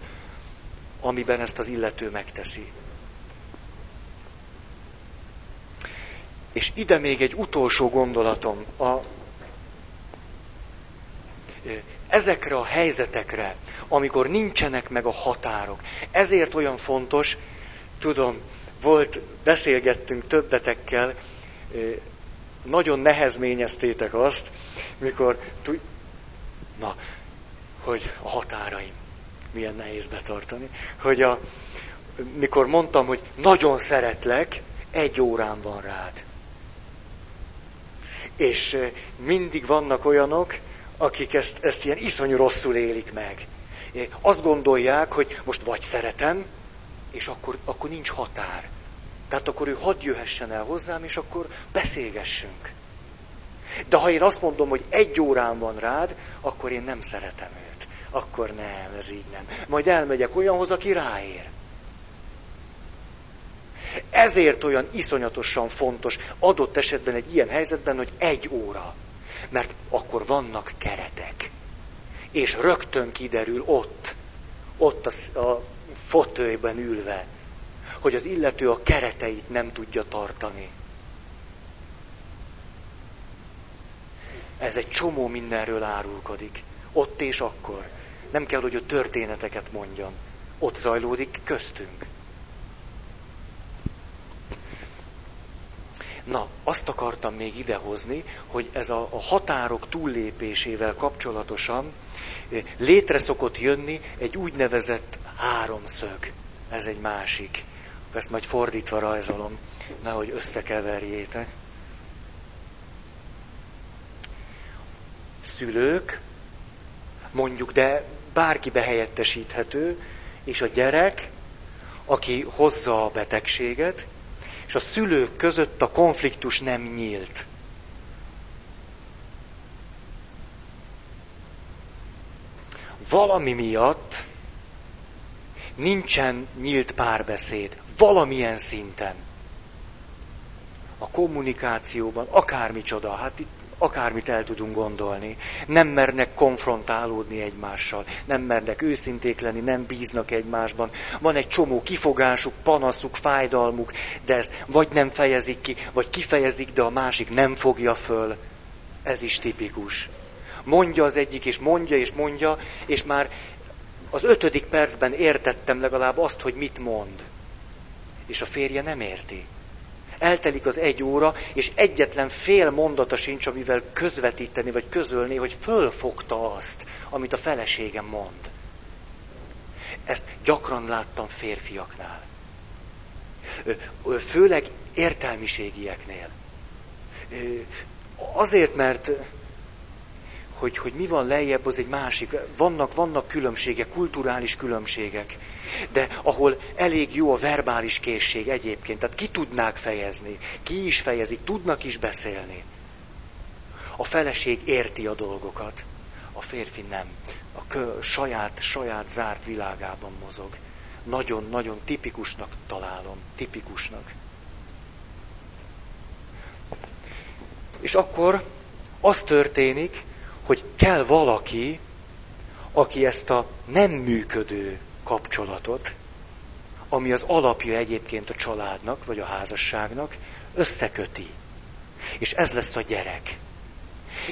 amiben ezt az illető megteszi. És ide még egy utolsó gondolatom. A, ezekre a helyzetekre, amikor nincsenek meg a határok. Ezért olyan fontos, tudom, volt, beszélgettünk többetekkel, nagyon nehezményeztétek azt, mikor, na, hogy a határaim, milyen nehéz betartani, hogy a, mikor mondtam, hogy nagyon szeretlek, egy órán van rád. És mindig vannak olyanok, akik ezt, ezt ilyen iszonyú rosszul élik meg. Azt gondolják, hogy most vagy szeretem, és akkor, akkor nincs határ. Tehát akkor ő hadd jöhessen el hozzám, és akkor beszélgessünk. De ha én azt mondom, hogy egy órán van rád, akkor én nem szeretem őt. Akkor nem, ez így nem. Majd elmegyek olyanhoz, aki ráér. Ezért olyan iszonyatosan fontos adott esetben egy ilyen helyzetben, hogy egy óra. Mert akkor vannak keretek. És rögtön kiderül ott, ott a, a fotőjben ülve, hogy az illető a kereteit nem tudja tartani. Ez egy csomó mindenről árulkodik. Ott és akkor. Nem kell, hogy a történeteket mondjon. Ott zajlódik köztünk. Na, azt akartam még idehozni, hogy ez a, a határok túllépésével kapcsolatosan eh, létre szokott jönni egy úgynevezett háromszög. Ez egy másik. Ezt majd fordítva rajzolom, nehogy összekeverjétek. Szülők, mondjuk, de bárki behelyettesíthető, és a gyerek, aki hozza a betegséget, és a szülők között a konfliktus nem nyílt. Valami miatt nincsen nyílt párbeszéd, valamilyen szinten. A kommunikációban, akármicsoda, hát itt akármit el tudunk gondolni. Nem mernek konfrontálódni egymással, nem mernek őszinték lenni, nem bíznak egymásban. Van egy csomó kifogásuk, panaszuk, fájdalmuk, de ezt vagy nem fejezik ki, vagy kifejezik, de a másik nem fogja föl. Ez is tipikus. Mondja az egyik, és mondja, és mondja, és már az ötödik percben értettem legalább azt, hogy mit mond. És a férje nem érti. Eltelik az egy óra, és egyetlen fél mondata sincs, amivel közvetíteni, vagy közölni, hogy fölfogta azt, amit a feleségem mond. Ezt gyakran láttam férfiaknál. Főleg értelmiségieknél. Azért, mert hogy, hogy mi van lejjebb, az egy másik. Vannak, vannak különbségek, kulturális különbségek, de ahol elég jó a verbális készség egyébként, tehát ki tudnák fejezni, ki is fejezik, tudnak is beszélni. A feleség érti a dolgokat, a férfi nem. A kö, saját, saját zárt világában mozog. Nagyon-nagyon tipikusnak találom, tipikusnak. És akkor az történik, hogy kell valaki, aki ezt a nem működő kapcsolatot, ami az alapja egyébként a családnak, vagy a házasságnak, összeköti. És ez lesz a gyerek.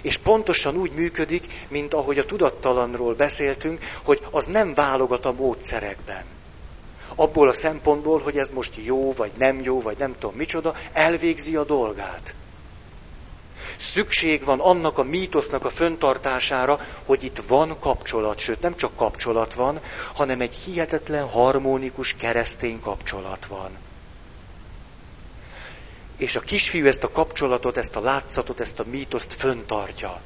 És pontosan úgy működik, mint ahogy a tudattalanról beszéltünk, hogy az nem válogat a módszerekben. Abból a szempontból, hogy ez most jó, vagy nem jó, vagy nem tudom micsoda, elvégzi a dolgát. Szükség van annak a mítosznak a föntartására, hogy itt van kapcsolat, sőt nem csak kapcsolat van, hanem egy hihetetlen harmonikus keresztény kapcsolat van. És a kisfiú ezt a kapcsolatot, ezt a látszatot, ezt a mítoszt föntartja.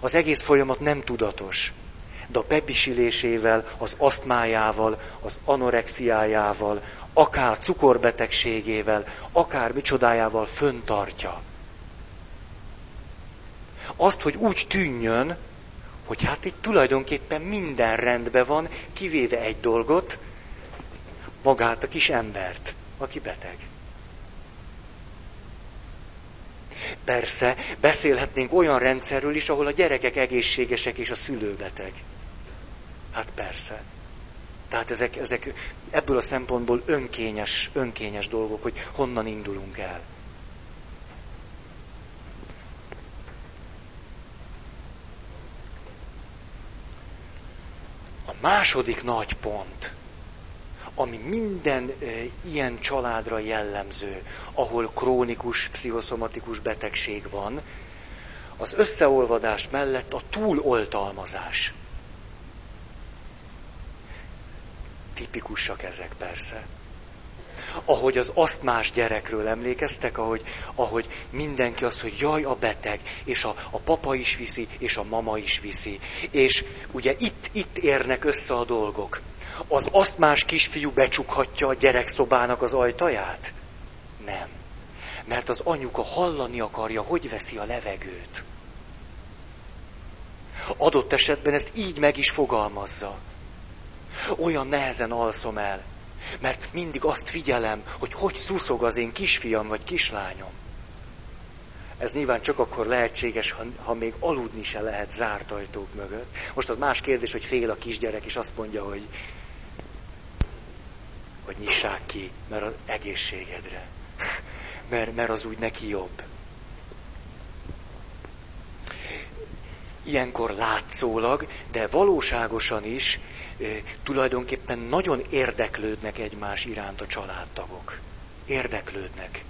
Az egész folyamat nem tudatos. De a bebisilésével, az asztmájával, az anorexiájával, akár cukorbetegségével, akár micsodájával föntartja. Azt, hogy úgy tűnjön, hogy hát itt tulajdonképpen minden rendben van, kivéve egy dolgot, magát a kis embert, aki beteg. Persze, beszélhetnénk olyan rendszerről is, ahol a gyerekek egészségesek és a szülő beteg. Hát persze. Tehát ezek, ezek ebből a szempontból önkényes, önkényes dolgok, hogy honnan indulunk el. Második nagy pont, ami minden e, ilyen családra jellemző, ahol krónikus, pszichoszomatikus betegség van, az összeolvadás mellett a túloltalmazás. Tipikusak ezek persze. Ahogy az asztmás gyerekről emlékeztek, ahogy, ahogy mindenki azt, hogy jaj, a beteg, és a, a papa is viszi, és a mama is viszi. És ugye itt, itt érnek össze a dolgok az asztmás kisfiú becsukhatja a gyerekszobának az ajtaját? Nem. Mert az anyuka hallani akarja, hogy veszi a levegőt. Adott esetben ezt így meg is fogalmazza. Olyan nehezen alszom el, mert mindig azt figyelem, hogy hogy szuszog az én kisfiam vagy kislányom. Ez nyilván csak akkor lehetséges, ha, ha még aludni se lehet zárt ajtók mögött. Most az más kérdés, hogy fél a kisgyerek, és azt mondja, hogy hogy nyissák ki, mert az egészségedre. *laughs* Mert, mert az úgy neki jobb. Ilyenkor látszólag, de valóságosan is tulajdonképpen nagyon érdeklődnek egymás iránt a családtagok. Érdeklődnek.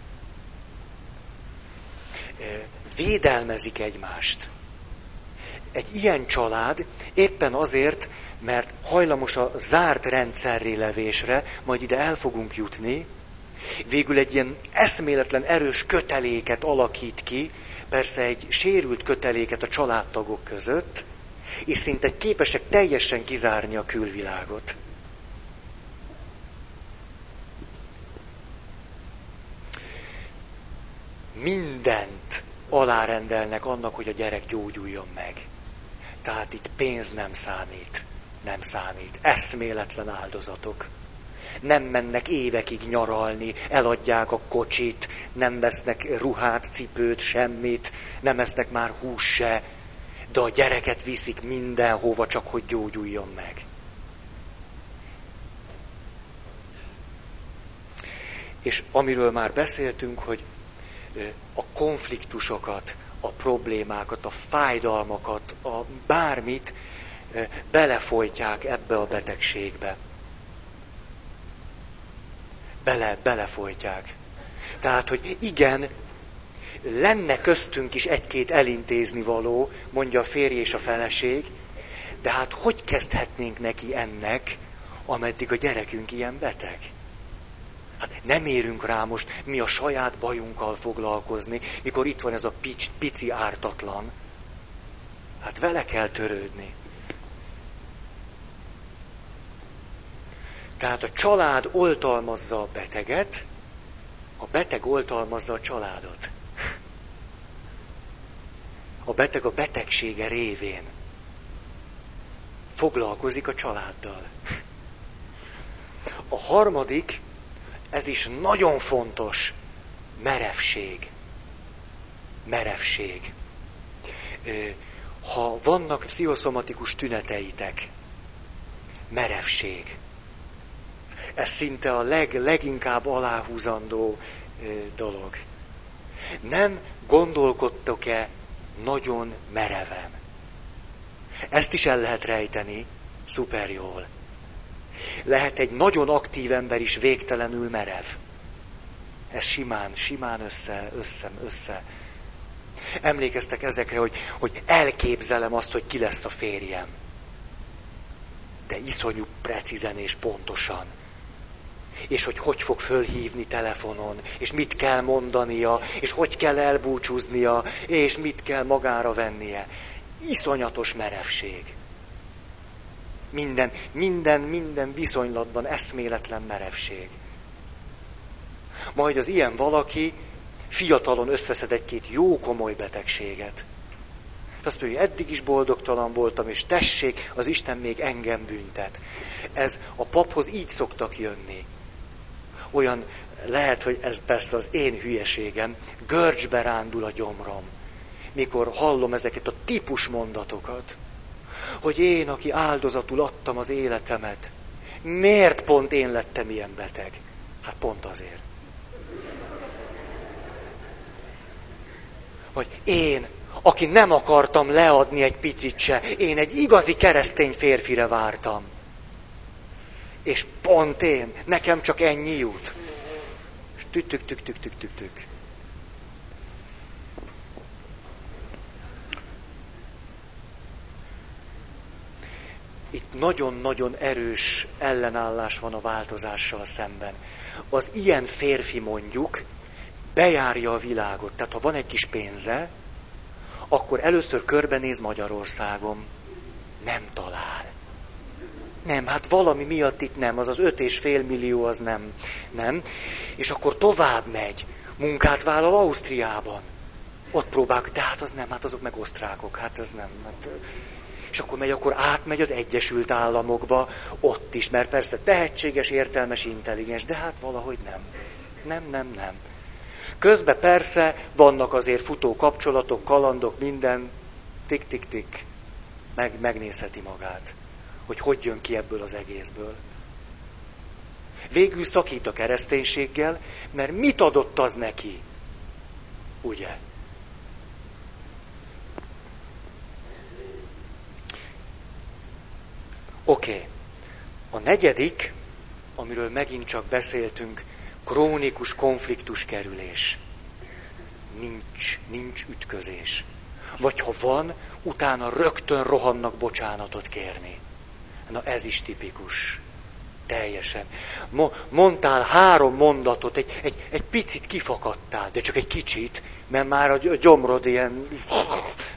Védelmezik egymást. Egy ilyen család éppen azért, mert hajlamos a zárt rendszerré levésre, majd ide el fogunk jutni, végül egy ilyen eszméletlen erős köteléket alakít ki, persze egy sérült köteléket a családtagok között, és szinte képesek teljesen kizárni a külvilágot. Mindent alárendelnek annak, hogy a gyerek gyógyuljon meg. Tehát itt pénz nem számít nem számít. Eszméletlen áldozatok. Nem mennek évekig nyaralni, eladják a kocsit, nem vesznek ruhát, cipőt, semmit, nem esznek már hús se, de a gyereket viszik mindenhova, csak hogy gyógyuljon meg. És amiről már beszéltünk, hogy a konfliktusokat, a problémákat, a fájdalmakat, a bármit belefolytják ebbe a betegségbe. Bele, belefolytják. Tehát, hogy igen, lenne köztünk is egy-két elintézni való, mondja a férj és a feleség, de hát hogy kezdhetnénk neki ennek, ameddig a gyerekünk ilyen beteg? Hát nem érünk rá most mi a saját bajunkkal foglalkozni, mikor itt van ez a pic, pici ártatlan. Hát vele kell törődni. Tehát a család oltalmazza a beteget, a beteg oltalmazza a családot. A beteg a betegsége révén foglalkozik a családdal. A harmadik, ez is nagyon fontos, merevség. Merevség. Ha vannak pszichoszomatikus tüneteitek, merevség ez szinte a leg, leginkább aláhúzandó dolog. Nem gondolkodtok-e nagyon mereven. Ezt is el lehet rejteni, szuper jól. Lehet egy nagyon aktív ember is végtelenül merev. Ez simán, simán össze, össze, össze. Emlékeztek ezekre, hogy, hogy elképzelem azt, hogy ki lesz a férjem. De iszonyú precízen és pontosan. És hogy hogy fog fölhívni telefonon, és mit kell mondania, és hogy kell elbúcsúznia, és mit kell magára vennie. Iszonyatos merevség. Minden, minden, minden viszonylatban eszméletlen merevség. Majd az ilyen valaki fiatalon összeszed egy-két jó komoly betegséget. Azt mondja, hogy eddig is boldogtalan voltam, és tessék, az Isten még engem büntet. Ez a paphoz így szoktak jönni. Olyan lehet, hogy ez persze az én hülyeségem, görcsbe rándul a gyomrom, mikor hallom ezeket a típus mondatokat, hogy én, aki áldozatul adtam az életemet, miért pont én lettem ilyen beteg? Hát pont azért. Vagy én, aki nem akartam leadni egy picit se, én egy igazi keresztény férfire vártam. És pont én, nekem csak ennyi jut. És tük, tük, tük, tük, tük, tük. Itt nagyon-nagyon erős ellenállás van a változással szemben. Az ilyen férfi mondjuk bejárja a világot. Tehát ha van egy kis pénze, akkor először körbenéz Magyarországon. Nem talál. Nem, hát valami miatt itt nem, az az öt és fél millió az nem. Nem. És akkor tovább megy. Munkát vállal Ausztriában. Ott próbálják, de hát az nem, hát azok meg osztrákok, hát ez nem. Hát... És akkor megy, akkor átmegy az Egyesült Államokba, ott is, mert persze tehetséges, értelmes, intelligens, de hát valahogy nem. Nem, nem, nem. Közben persze vannak azért futó kapcsolatok, kalandok, minden, tik-tik-tik, meg, megnézheti magát, hogy hogy jön ki ebből az egészből. Végül szakít a kereszténységgel, mert mit adott az neki? Ugye? Oké. Okay. A negyedik, amiről megint csak beszéltünk, krónikus konfliktus kerülés. Nincs, nincs ütközés. Vagy ha van, utána rögtön rohannak bocsánatot kérni. Na ez is tipikus. Teljesen. Mo- mondtál három mondatot, egy, egy, egy picit kifakadtál, de csak egy kicsit, mert már a gyomrod ilyen,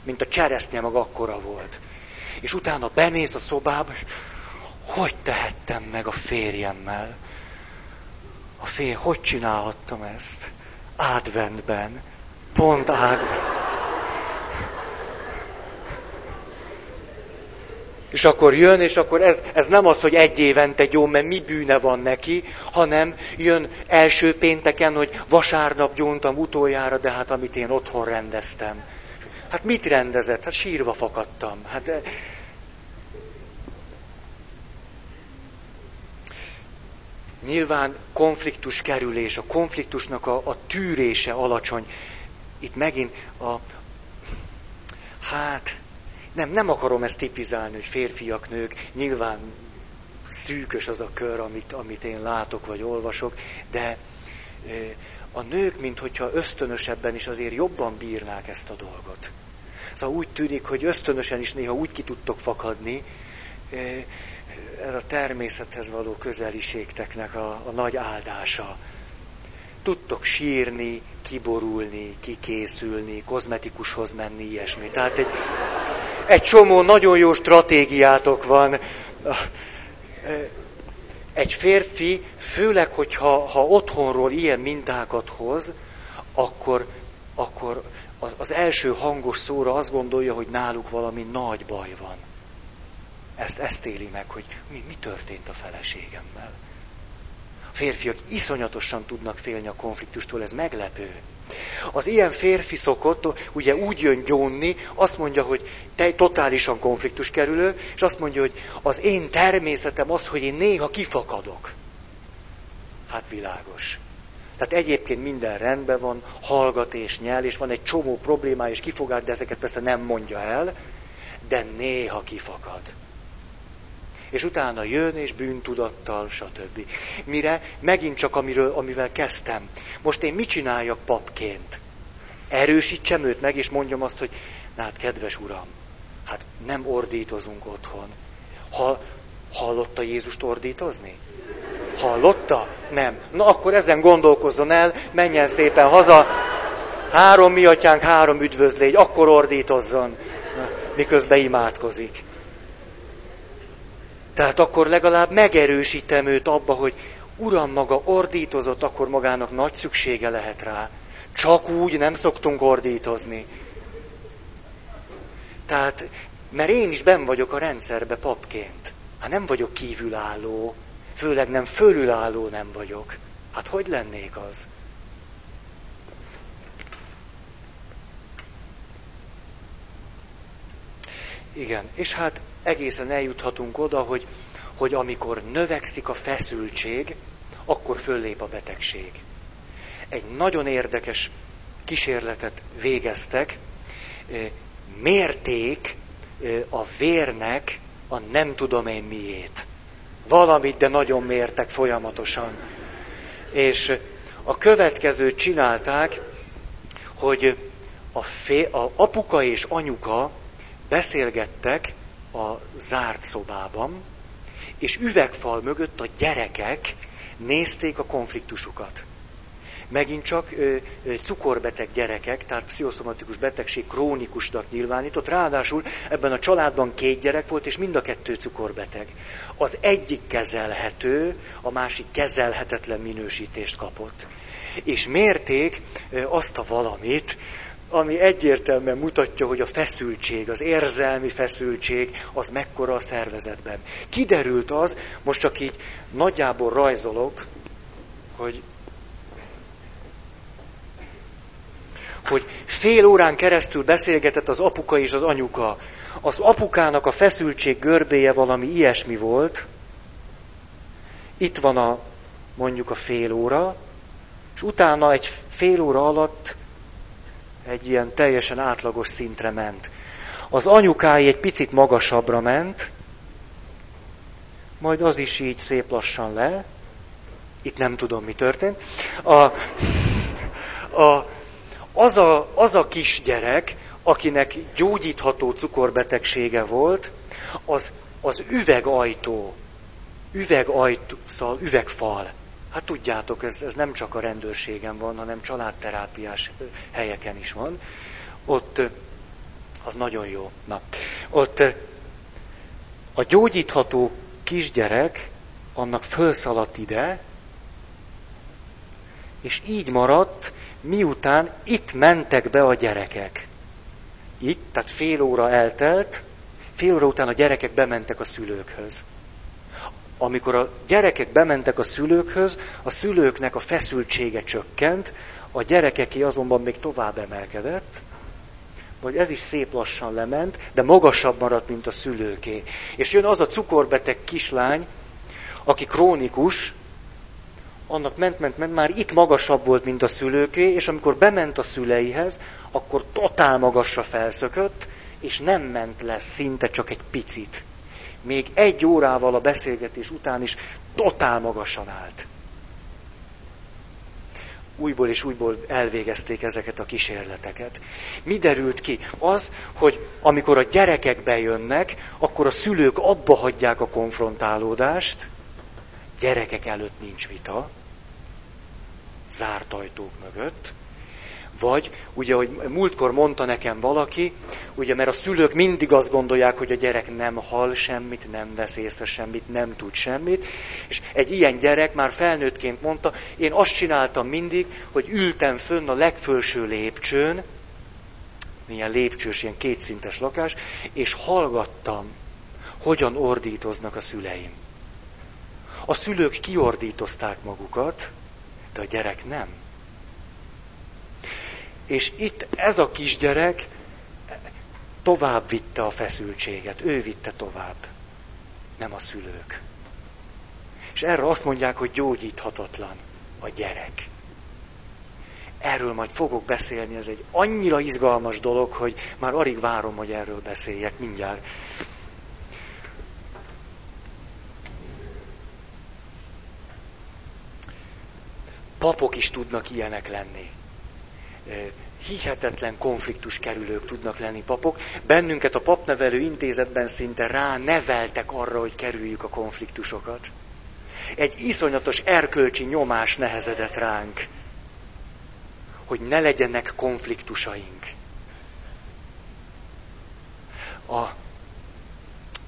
mint a cseresznye mag akkora volt. És utána bemész a szobába, és hogy tehettem meg a férjemmel? A fél, hogy csinálhattam ezt? Adventben. Pont advent. És akkor jön, és akkor ez, ez nem az, hogy egy évente jó, mert mi bűne van neki, hanem jön első pénteken, hogy vasárnap gyóntam utoljára, de hát amit én otthon rendeztem. Hát mit rendezett? Hát sírva fakadtam. Hát Nyilván konfliktus kerülés, a konfliktusnak a, a tűrése alacsony. Itt megint a... Hát, nem, nem akarom ezt tipizálni, hogy férfiak, nők, nyilván szűkös az a kör, amit, amit én látok vagy olvasok, de a nők, mintha ösztönösebben is azért jobban bírnák ezt a dolgot. Szóval úgy tűnik, hogy ösztönösen is néha úgy ki tudtok fakadni, ez a természethez való közeliségteknek a, a nagy áldása. Tudtok sírni, kiborulni, kikészülni, kozmetikushoz menni, ilyesmi. Tehát egy, egy csomó nagyon jó stratégiátok van. Egy férfi, főleg, hogyha ha otthonról ilyen mintákat hoz, akkor, akkor az, az első hangos szóra azt gondolja, hogy náluk valami nagy baj van. Ezt, ezt éli meg, hogy mi, mi történt a feleségemmel. Férfiak iszonyatosan tudnak félni a konfliktustól, ez meglepő. Az ilyen férfi szokott, ugye úgy jön gyónni, azt mondja, hogy te totálisan konfliktus kerülő, és azt mondja, hogy az én természetem az, hogy én néha kifakadok. Hát világos. Tehát egyébként minden rendben van, hallgat és nyel, és van egy csomó problémája és kifogás, de ezeket persze nem mondja el, de néha kifakad. És utána jön, és bűntudattal, stb. Mire megint csak amiről, amivel kezdtem. Most én mit csináljak papként? Erősítsem őt meg, és mondjam azt, hogy hát kedves uram, hát nem ordítozunk otthon. Ha, hallotta Jézust ordítozni? Hallotta? Nem. Na akkor ezen gondolkozzon el, menjen szépen haza. Három mi atyánk, három üdvözlégy, akkor ordítozzon, miközben imádkozik. Tehát akkor legalább megerősítem őt abba, hogy Uram maga ordítozott, akkor magának nagy szüksége lehet rá. Csak úgy nem szoktunk ordítozni. Tehát, mert én is ben vagyok a rendszerbe papként. Hát nem vagyok kívülálló, főleg nem fölülálló nem vagyok. Hát hogy lennék az? Igen, és hát egészen eljuthatunk oda, hogy, hogy amikor növekszik a feszültség, akkor föllép a betegség. Egy nagyon érdekes kísérletet végeztek, mérték a vérnek a nem tudom én miét. Valamit, de nagyon mértek folyamatosan. És a következőt csinálták, hogy a, fé, a apuka és anyuka beszélgettek a zárt szobában, és üvegfal mögött a gyerekek nézték a konfliktusukat. Megint csak ö, ö, cukorbeteg gyerekek, tehát pszichoszomatikus betegség krónikusnak nyilvánított. Ráadásul ebben a családban két gyerek volt, és mind a kettő cukorbeteg. Az egyik kezelhető, a másik kezelhetetlen minősítést kapott. És mérték ö, azt a valamit, ami egyértelműen mutatja, hogy a feszültség, az érzelmi feszültség, az mekkora a szervezetben. Kiderült az, most csak így nagyjából rajzolok, hogy hogy fél órán keresztül beszélgetett az apuka és az anyuka. Az apukának a feszültség görbéje valami ilyesmi volt. Itt van a, mondjuk a fél óra, és utána egy fél óra alatt egy ilyen teljesen átlagos szintre ment. Az anyukái egy picit magasabbra ment, majd az is így szép lassan le. Itt nem tudom, mi történt. A, a, az, a, az a kisgyerek, akinek gyógyítható cukorbetegsége volt, az, az üvegajtó, üvegajtó, szóval üvegfal Hát tudjátok, ez, ez nem csak a rendőrségen van, hanem családterápiás helyeken is van. Ott az nagyon jó. Na, ott a gyógyítható kisgyerek annak fölszaladt ide, és így maradt, miután itt mentek be a gyerekek. Itt, tehát fél óra eltelt, fél óra után a gyerekek bementek a szülőkhöz amikor a gyerekek bementek a szülőkhöz, a szülőknek a feszültsége csökkent, a gyerekeké azonban még tovább emelkedett, vagy ez is szép lassan lement, de magasabb maradt, mint a szülőké. És jön az a cukorbeteg kislány, aki krónikus, annak ment, ment, ment, már itt magasabb volt, mint a szülőké, és amikor bement a szüleihez, akkor totál magasra felszökött, és nem ment le szinte csak egy picit még egy órával a beszélgetés után is totál magasan állt. Újból és újból elvégezték ezeket a kísérleteket. Mi derült ki? Az, hogy amikor a gyerekek bejönnek, akkor a szülők abba hagyják a konfrontálódást, gyerekek előtt nincs vita, zárt ajtók mögött, vagy, ugye, hogy múltkor mondta nekem valaki, ugye, mert a szülők mindig azt gondolják, hogy a gyerek nem hal semmit, nem vesz észre semmit, nem tud semmit, és egy ilyen gyerek már felnőttként mondta, én azt csináltam mindig, hogy ültem fönn a legfelső lépcsőn, milyen lépcsős, ilyen kétszintes lakás, és hallgattam, hogyan ordítoznak a szüleim. A szülők kiordítozták magukat, de a gyerek nem. És itt ez a kisgyerek tovább vitte a feszültséget, ő vitte tovább, nem a szülők. És erre azt mondják, hogy gyógyíthatatlan a gyerek. erről majd fogok beszélni, ez egy annyira izgalmas dolog, hogy már alig várom, hogy erről beszéljek mindjárt. Papok is tudnak ilyenek lenni. Hihetetlen konfliktus kerülők tudnak lenni papok. Bennünket a papnevelő intézetben szinte rá neveltek arra, hogy kerüljük a konfliktusokat. Egy iszonyatos erkölcsi nyomás nehezedett ránk, hogy ne legyenek konfliktusaink. A,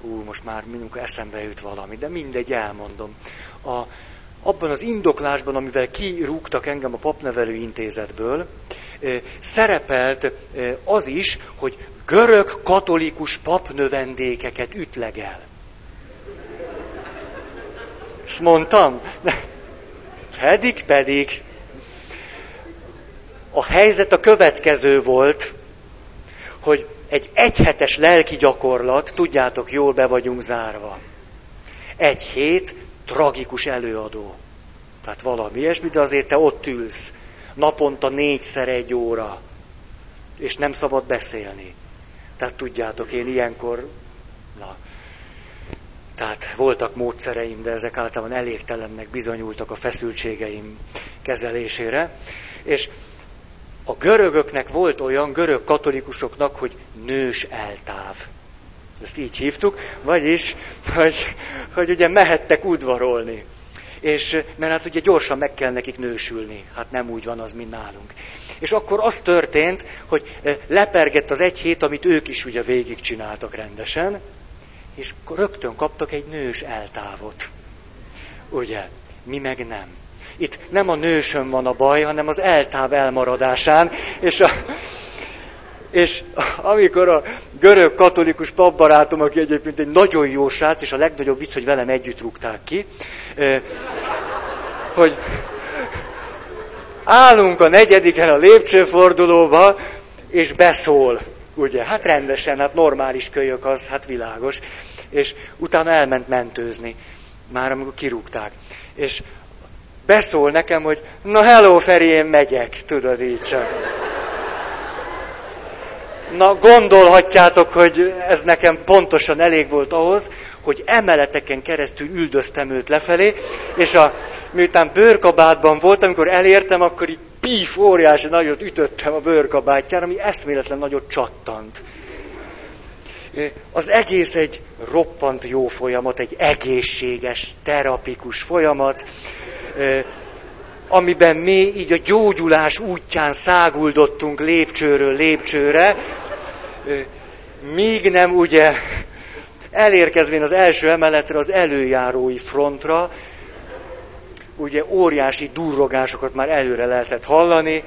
ú, most már mindig eszembe jut valami, de mindegy, elmondom. A, abban az indoklásban, amivel kirúgtak engem a papnevelő intézetből, szerepelt az is, hogy görög katolikus papnövendékeket ütlegel. Ezt mondtam? Pedig, pedig. A helyzet a következő volt, hogy egy egyhetes lelki gyakorlat, tudjátok, jól be vagyunk zárva. Egy hét tragikus előadó. Tehát valami ilyesmi, de azért te ott ülsz. Naponta négyszer egy óra. És nem szabad beszélni. Tehát tudjátok, én ilyenkor, na, tehát voltak módszereim, de ezek általában elégtelennek bizonyultak a feszültségeim kezelésére. És a görögöknek volt olyan, görög katolikusoknak, hogy nős eltáv. Ezt így hívtuk, vagyis, hogy, hogy ugye mehettek udvarolni. És, mert hát ugye gyorsan meg kell nekik nősülni. Hát nem úgy van az, mint nálunk. És akkor az történt, hogy lepergett az egy hét, amit ők is ugye végigcsináltak rendesen, és rögtön kaptak egy nős eltávot. Ugye? Mi meg nem. Itt nem a nősön van a baj, hanem az eltáv elmaradásán, és, a, és amikor a görög katolikus papbarátom, aki egyébként egy nagyon jó srác, és a legnagyobb vicc, hogy velem együtt rúgták ki, hogy állunk a negyediken a lépcsőfordulóba, és beszól ugye, hát rendesen, hát normális kölyök az, hát világos. És utána elment mentőzni, már amikor kirúgták. És beszól nekem, hogy na hello Feri, én megyek, tudod így csak. Na gondolhatjátok, hogy ez nekem pontosan elég volt ahhoz, hogy emeleteken keresztül üldöztem őt lefelé, és a, miután bőrkabátban volt, amikor elértem, akkor így píf, óriási nagyot ütöttem a bőrkabátjára, ami eszméletlen nagyot csattant. Az egész egy roppant jó folyamat, egy egészséges, terapikus folyamat, amiben mi így a gyógyulás útján száguldottunk lépcsőről lépcsőre, míg nem ugye elérkezvén az első emeletre, az előjárói frontra, ugye óriási durrogásokat már előre lehetett hallani,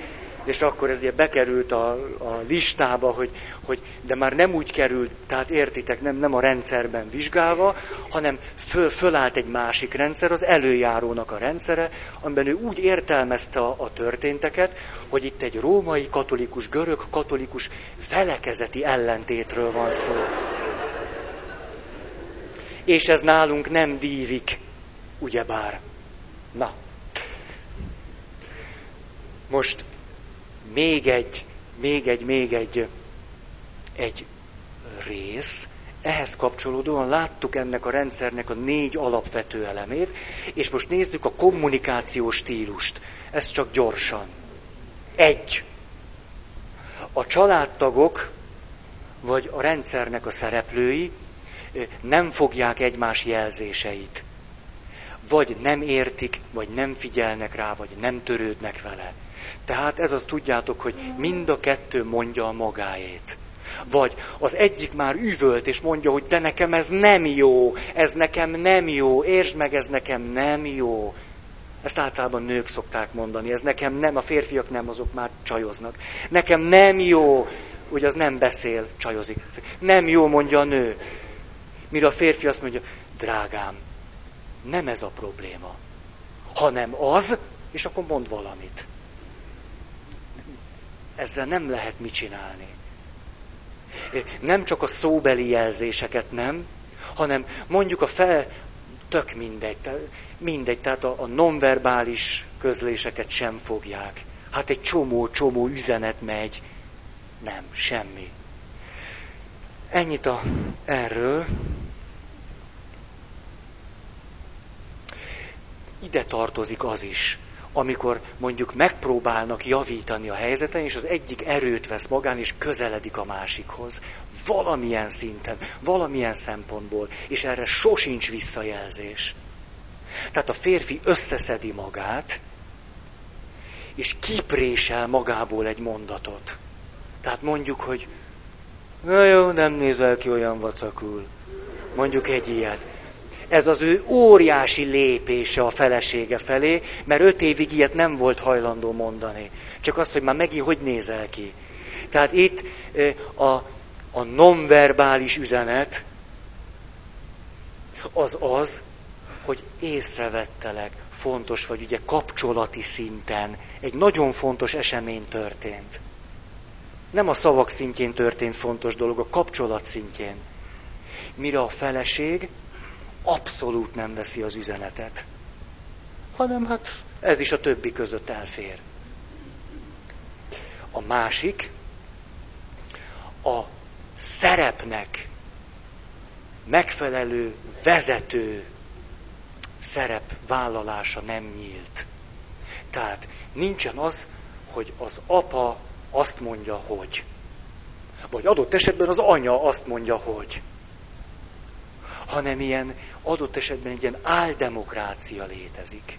és akkor ez ugye bekerült a, a listába, hogy, hogy de már nem úgy került, tehát értitek, nem, nem a rendszerben vizsgálva, hanem föl, fölállt egy másik rendszer, az előjárónak a rendszere, amiben ő úgy értelmezte a, a történteket, hogy itt egy római katolikus, görög katolikus felekezeti ellentétről van szó. És ez nálunk nem dívik, ugyebár. Na. Most még egy, még egy, még egy, egy rész, ehhez kapcsolódóan láttuk ennek a rendszernek a négy alapvető elemét, és most nézzük a kommunikációs stílust. Ez csak gyorsan. Egy. A családtagok, vagy a rendszernek a szereplői nem fogják egymás jelzéseit vagy nem értik, vagy nem figyelnek rá, vagy nem törődnek vele. Tehát ez az tudjátok, hogy mind a kettő mondja a magáét. Vagy az egyik már üvölt, és mondja, hogy de nekem ez nem jó, ez nekem nem jó, értsd meg, ez nekem nem jó. Ezt általában nők szokták mondani, ez nekem nem, a férfiak nem, azok már csajoznak. Nekem nem jó, hogy az nem beszél, csajozik. Nem jó, mondja a nő. Mire a férfi azt mondja, drágám, nem ez a probléma, hanem az, és akkor mond valamit. Ezzel nem lehet mit csinálni. Nem csak a szóbeli jelzéseket nem, hanem mondjuk a fel, tök mindegy, mindegy, tehát a, a nonverbális közléseket sem fogják. Hát egy csomó-csomó üzenet megy. Nem, semmi. Ennyit a, erről. Ide tartozik az is, amikor mondjuk megpróbálnak javítani a helyzeten, és az egyik erőt vesz magán, és közeledik a másikhoz. Valamilyen szinten, valamilyen szempontból, és erre sosincs visszajelzés. Tehát a férfi összeszedi magát, és kiprésel magából egy mondatot. Tehát mondjuk, hogy na jó, nem nézel ki olyan vacakul. Mondjuk egy ilyet. Ez az ő óriási lépése a felesége felé, mert öt évig ilyet nem volt hajlandó mondani. Csak azt, hogy már megint hogy nézel ki. Tehát itt a, a nonverbális üzenet az az, hogy észrevettelek, fontos vagy, ugye kapcsolati szinten egy nagyon fontos esemény történt. Nem a szavak szintjén történt fontos dolog, a kapcsolat szintjén. Mire a feleség abszolút nem veszi az üzenetet. Hanem hát ez is a többi között elfér. A másik, a szerepnek megfelelő vezető szerep vállalása nem nyílt. Tehát nincsen az, hogy az apa azt mondja, hogy. Vagy adott esetben az anya azt mondja, hogy. Hanem ilyen adott esetben egy ilyen áldemokrácia létezik.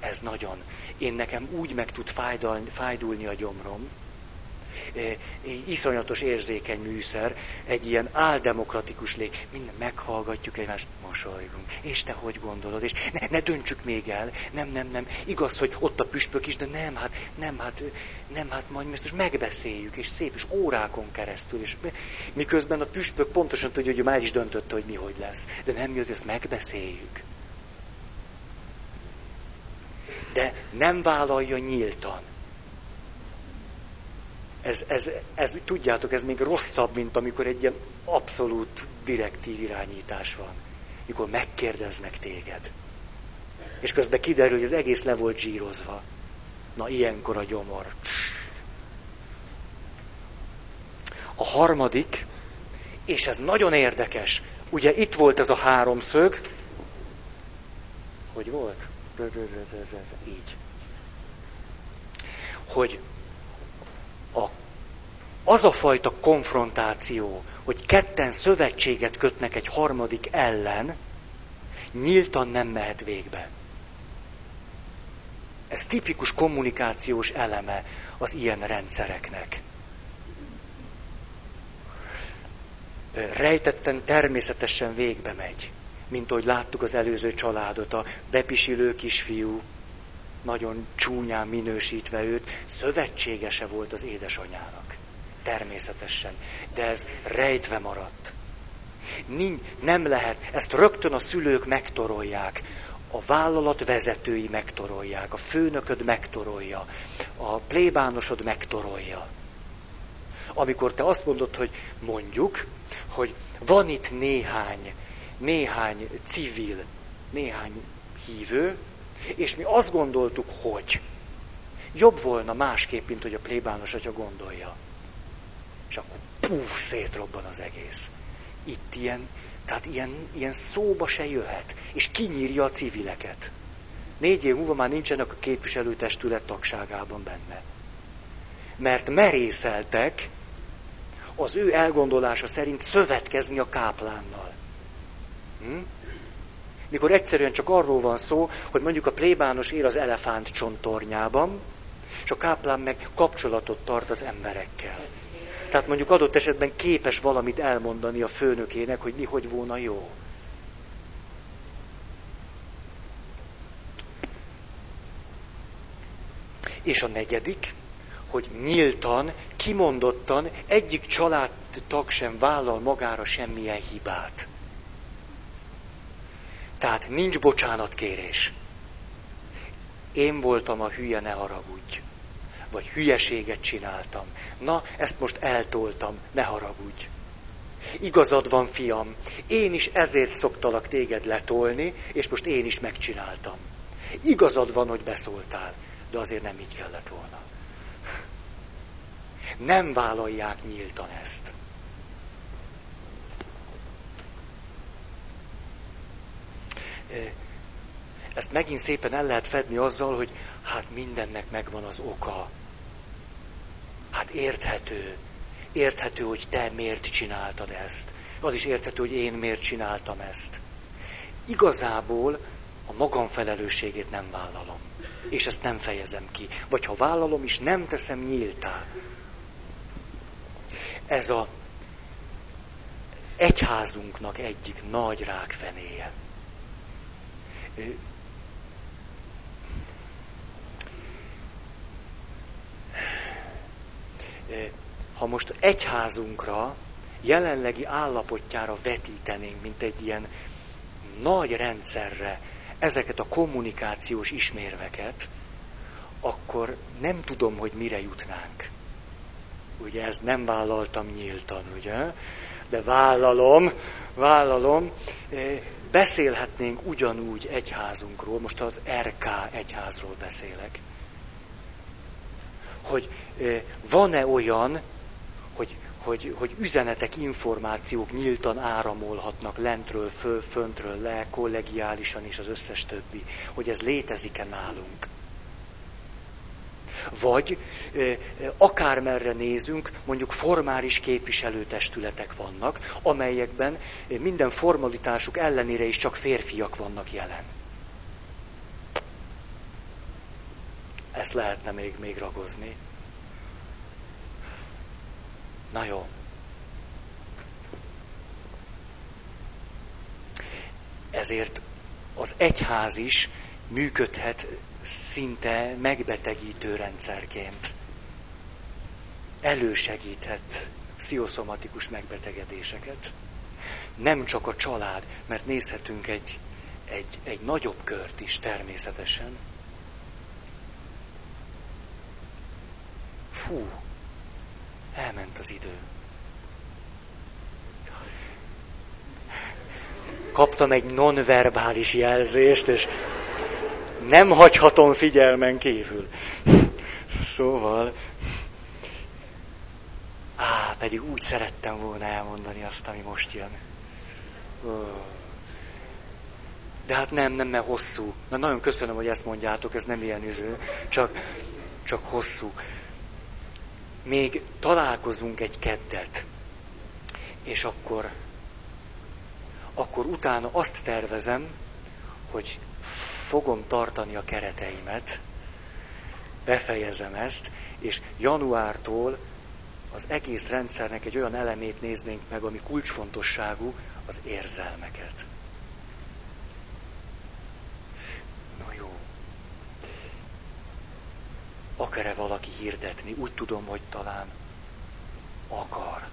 Ez nagyon. Én nekem úgy meg tud fájdalni, fájdulni a gyomrom, iszonyatos érzékeny műszer, egy ilyen áldemokratikus lég. Minden meghallgatjuk egymást, mosolygunk. És te hogy gondolod? És ne, ne döntsük még el. Nem, nem, nem. Igaz, hogy ott a püspök is, de nem, hát, nem, hát, nem, hát majd most megbeszéljük, és szép, és órákon keresztül. És miközben a püspök pontosan tudja, hogy már is döntötte, hogy mi hogy lesz. De nem jössz, ezt megbeszéljük. De nem vállalja nyíltan ez, ez, ez, tudjátok, ez még rosszabb, mint amikor egy ilyen abszolút direktív irányítás van. Mikor megkérdeznek téged. És közben kiderül, hogy az egész le volt zsírozva. Na, ilyenkor a gyomor. A harmadik, és ez nagyon érdekes, ugye itt volt ez a háromszög, hogy volt? Így. Hogy az a fajta konfrontáció, hogy ketten szövetséget kötnek egy harmadik ellen, nyíltan nem mehet végbe. Ez tipikus kommunikációs eleme az ilyen rendszereknek. Rejtetten természetesen végbe megy, mint ahogy láttuk az előző családot, a bepisilő kisfiú, nagyon csúnyán minősítve őt, szövetségese volt az édesanyának. Természetesen. De ez rejtve maradt. Nem lehet, ezt rögtön a szülők megtorolják, a vállalat vezetői megtorolják, a főnököd megtorolja, a plébánosod megtorolja. Amikor te azt mondod, hogy mondjuk, hogy van itt néhány, néhány civil, néhány hívő, és mi azt gondoltuk, hogy jobb volna másképp, mint hogy a plébános atya gondolja. És akkor puf, szétrobban az egész. Itt ilyen, tehát ilyen, ilyen szóba se jöhet. És kinyírja a civileket. Négy év múlva már nincsenek a képviselőtestület tagságában benne. Mert merészeltek az ő elgondolása szerint szövetkezni a káplánnal. Hm? mikor egyszerűen csak arról van szó, hogy mondjuk a plébános él az elefánt csontornyában, és a káplán meg kapcsolatot tart az emberekkel. Tehát mondjuk adott esetben képes valamit elmondani a főnökének, hogy mi hogy volna jó. És a negyedik, hogy nyíltan, kimondottan egyik családtag sem vállal magára semmilyen hibát. Tehát nincs bocsánatkérés. Én voltam a hülye, ne haragudj. Vagy hülyeséget csináltam. Na, ezt most eltoltam, ne haragudj. Igazad van, fiam, én is ezért szoktalak téged letolni, és most én is megcsináltam. Igazad van, hogy beszóltál. de azért nem így kellett volna. Nem vállalják nyíltan ezt. Ezt megint szépen el lehet fedni azzal, hogy hát mindennek megvan az oka. Hát érthető. Érthető, hogy te miért csináltad ezt. Az is érthető, hogy én miért csináltam ezt. Igazából a magam felelősségét nem vállalom. És ezt nem fejezem ki. Vagy ha vállalom is, nem teszem nyíltá. Ez a egyházunknak egyik nagy rákfenéje. Ha most egyházunkra, jelenlegi állapotjára vetítenénk, mint egy ilyen nagy rendszerre ezeket a kommunikációs ismérveket, akkor nem tudom, hogy mire jutnánk. Ugye ezt nem vállaltam nyíltan, ugye? De vállalom, vállalom. Beszélhetnénk ugyanúgy egyházunkról, most az RK egyházról beszélek, hogy van-e olyan, hogy, hogy, hogy üzenetek, információk nyíltan áramolhatnak lentről, föl, föntről le, kollegiálisan és az összes többi, hogy ez létezik-e nálunk. Vagy akármerre nézünk, mondjuk formális képviselőtestületek vannak, amelyekben minden formalitásuk ellenére is csak férfiak vannak jelen. Ezt lehetne még, még ragozni. Na jó. Ezért az egyház is működhet szinte megbetegítő rendszerként. Elősegíthet pszichoszomatikus megbetegedéseket. Nem csak a család, mert nézhetünk egy, egy, egy nagyobb kört is természetesen. Fú, elment az idő. Kaptam egy nonverbális jelzést, és nem hagyhatom figyelmen kívül. Szóval, á, pedig úgy szerettem volna elmondani azt, ami most jön. De hát nem, nem, mert hosszú. Na nagyon köszönöm, hogy ezt mondjátok, ez nem ilyen iző, csak, csak hosszú. Még találkozunk egy keddet, és akkor, akkor utána azt tervezem, hogy fogom tartani a kereteimet, befejezem ezt, és januártól az egész rendszernek egy olyan elemét néznénk meg, ami kulcsfontosságú, az érzelmeket. Na jó. Akar-e valaki hirdetni? Úgy tudom, hogy talán akar.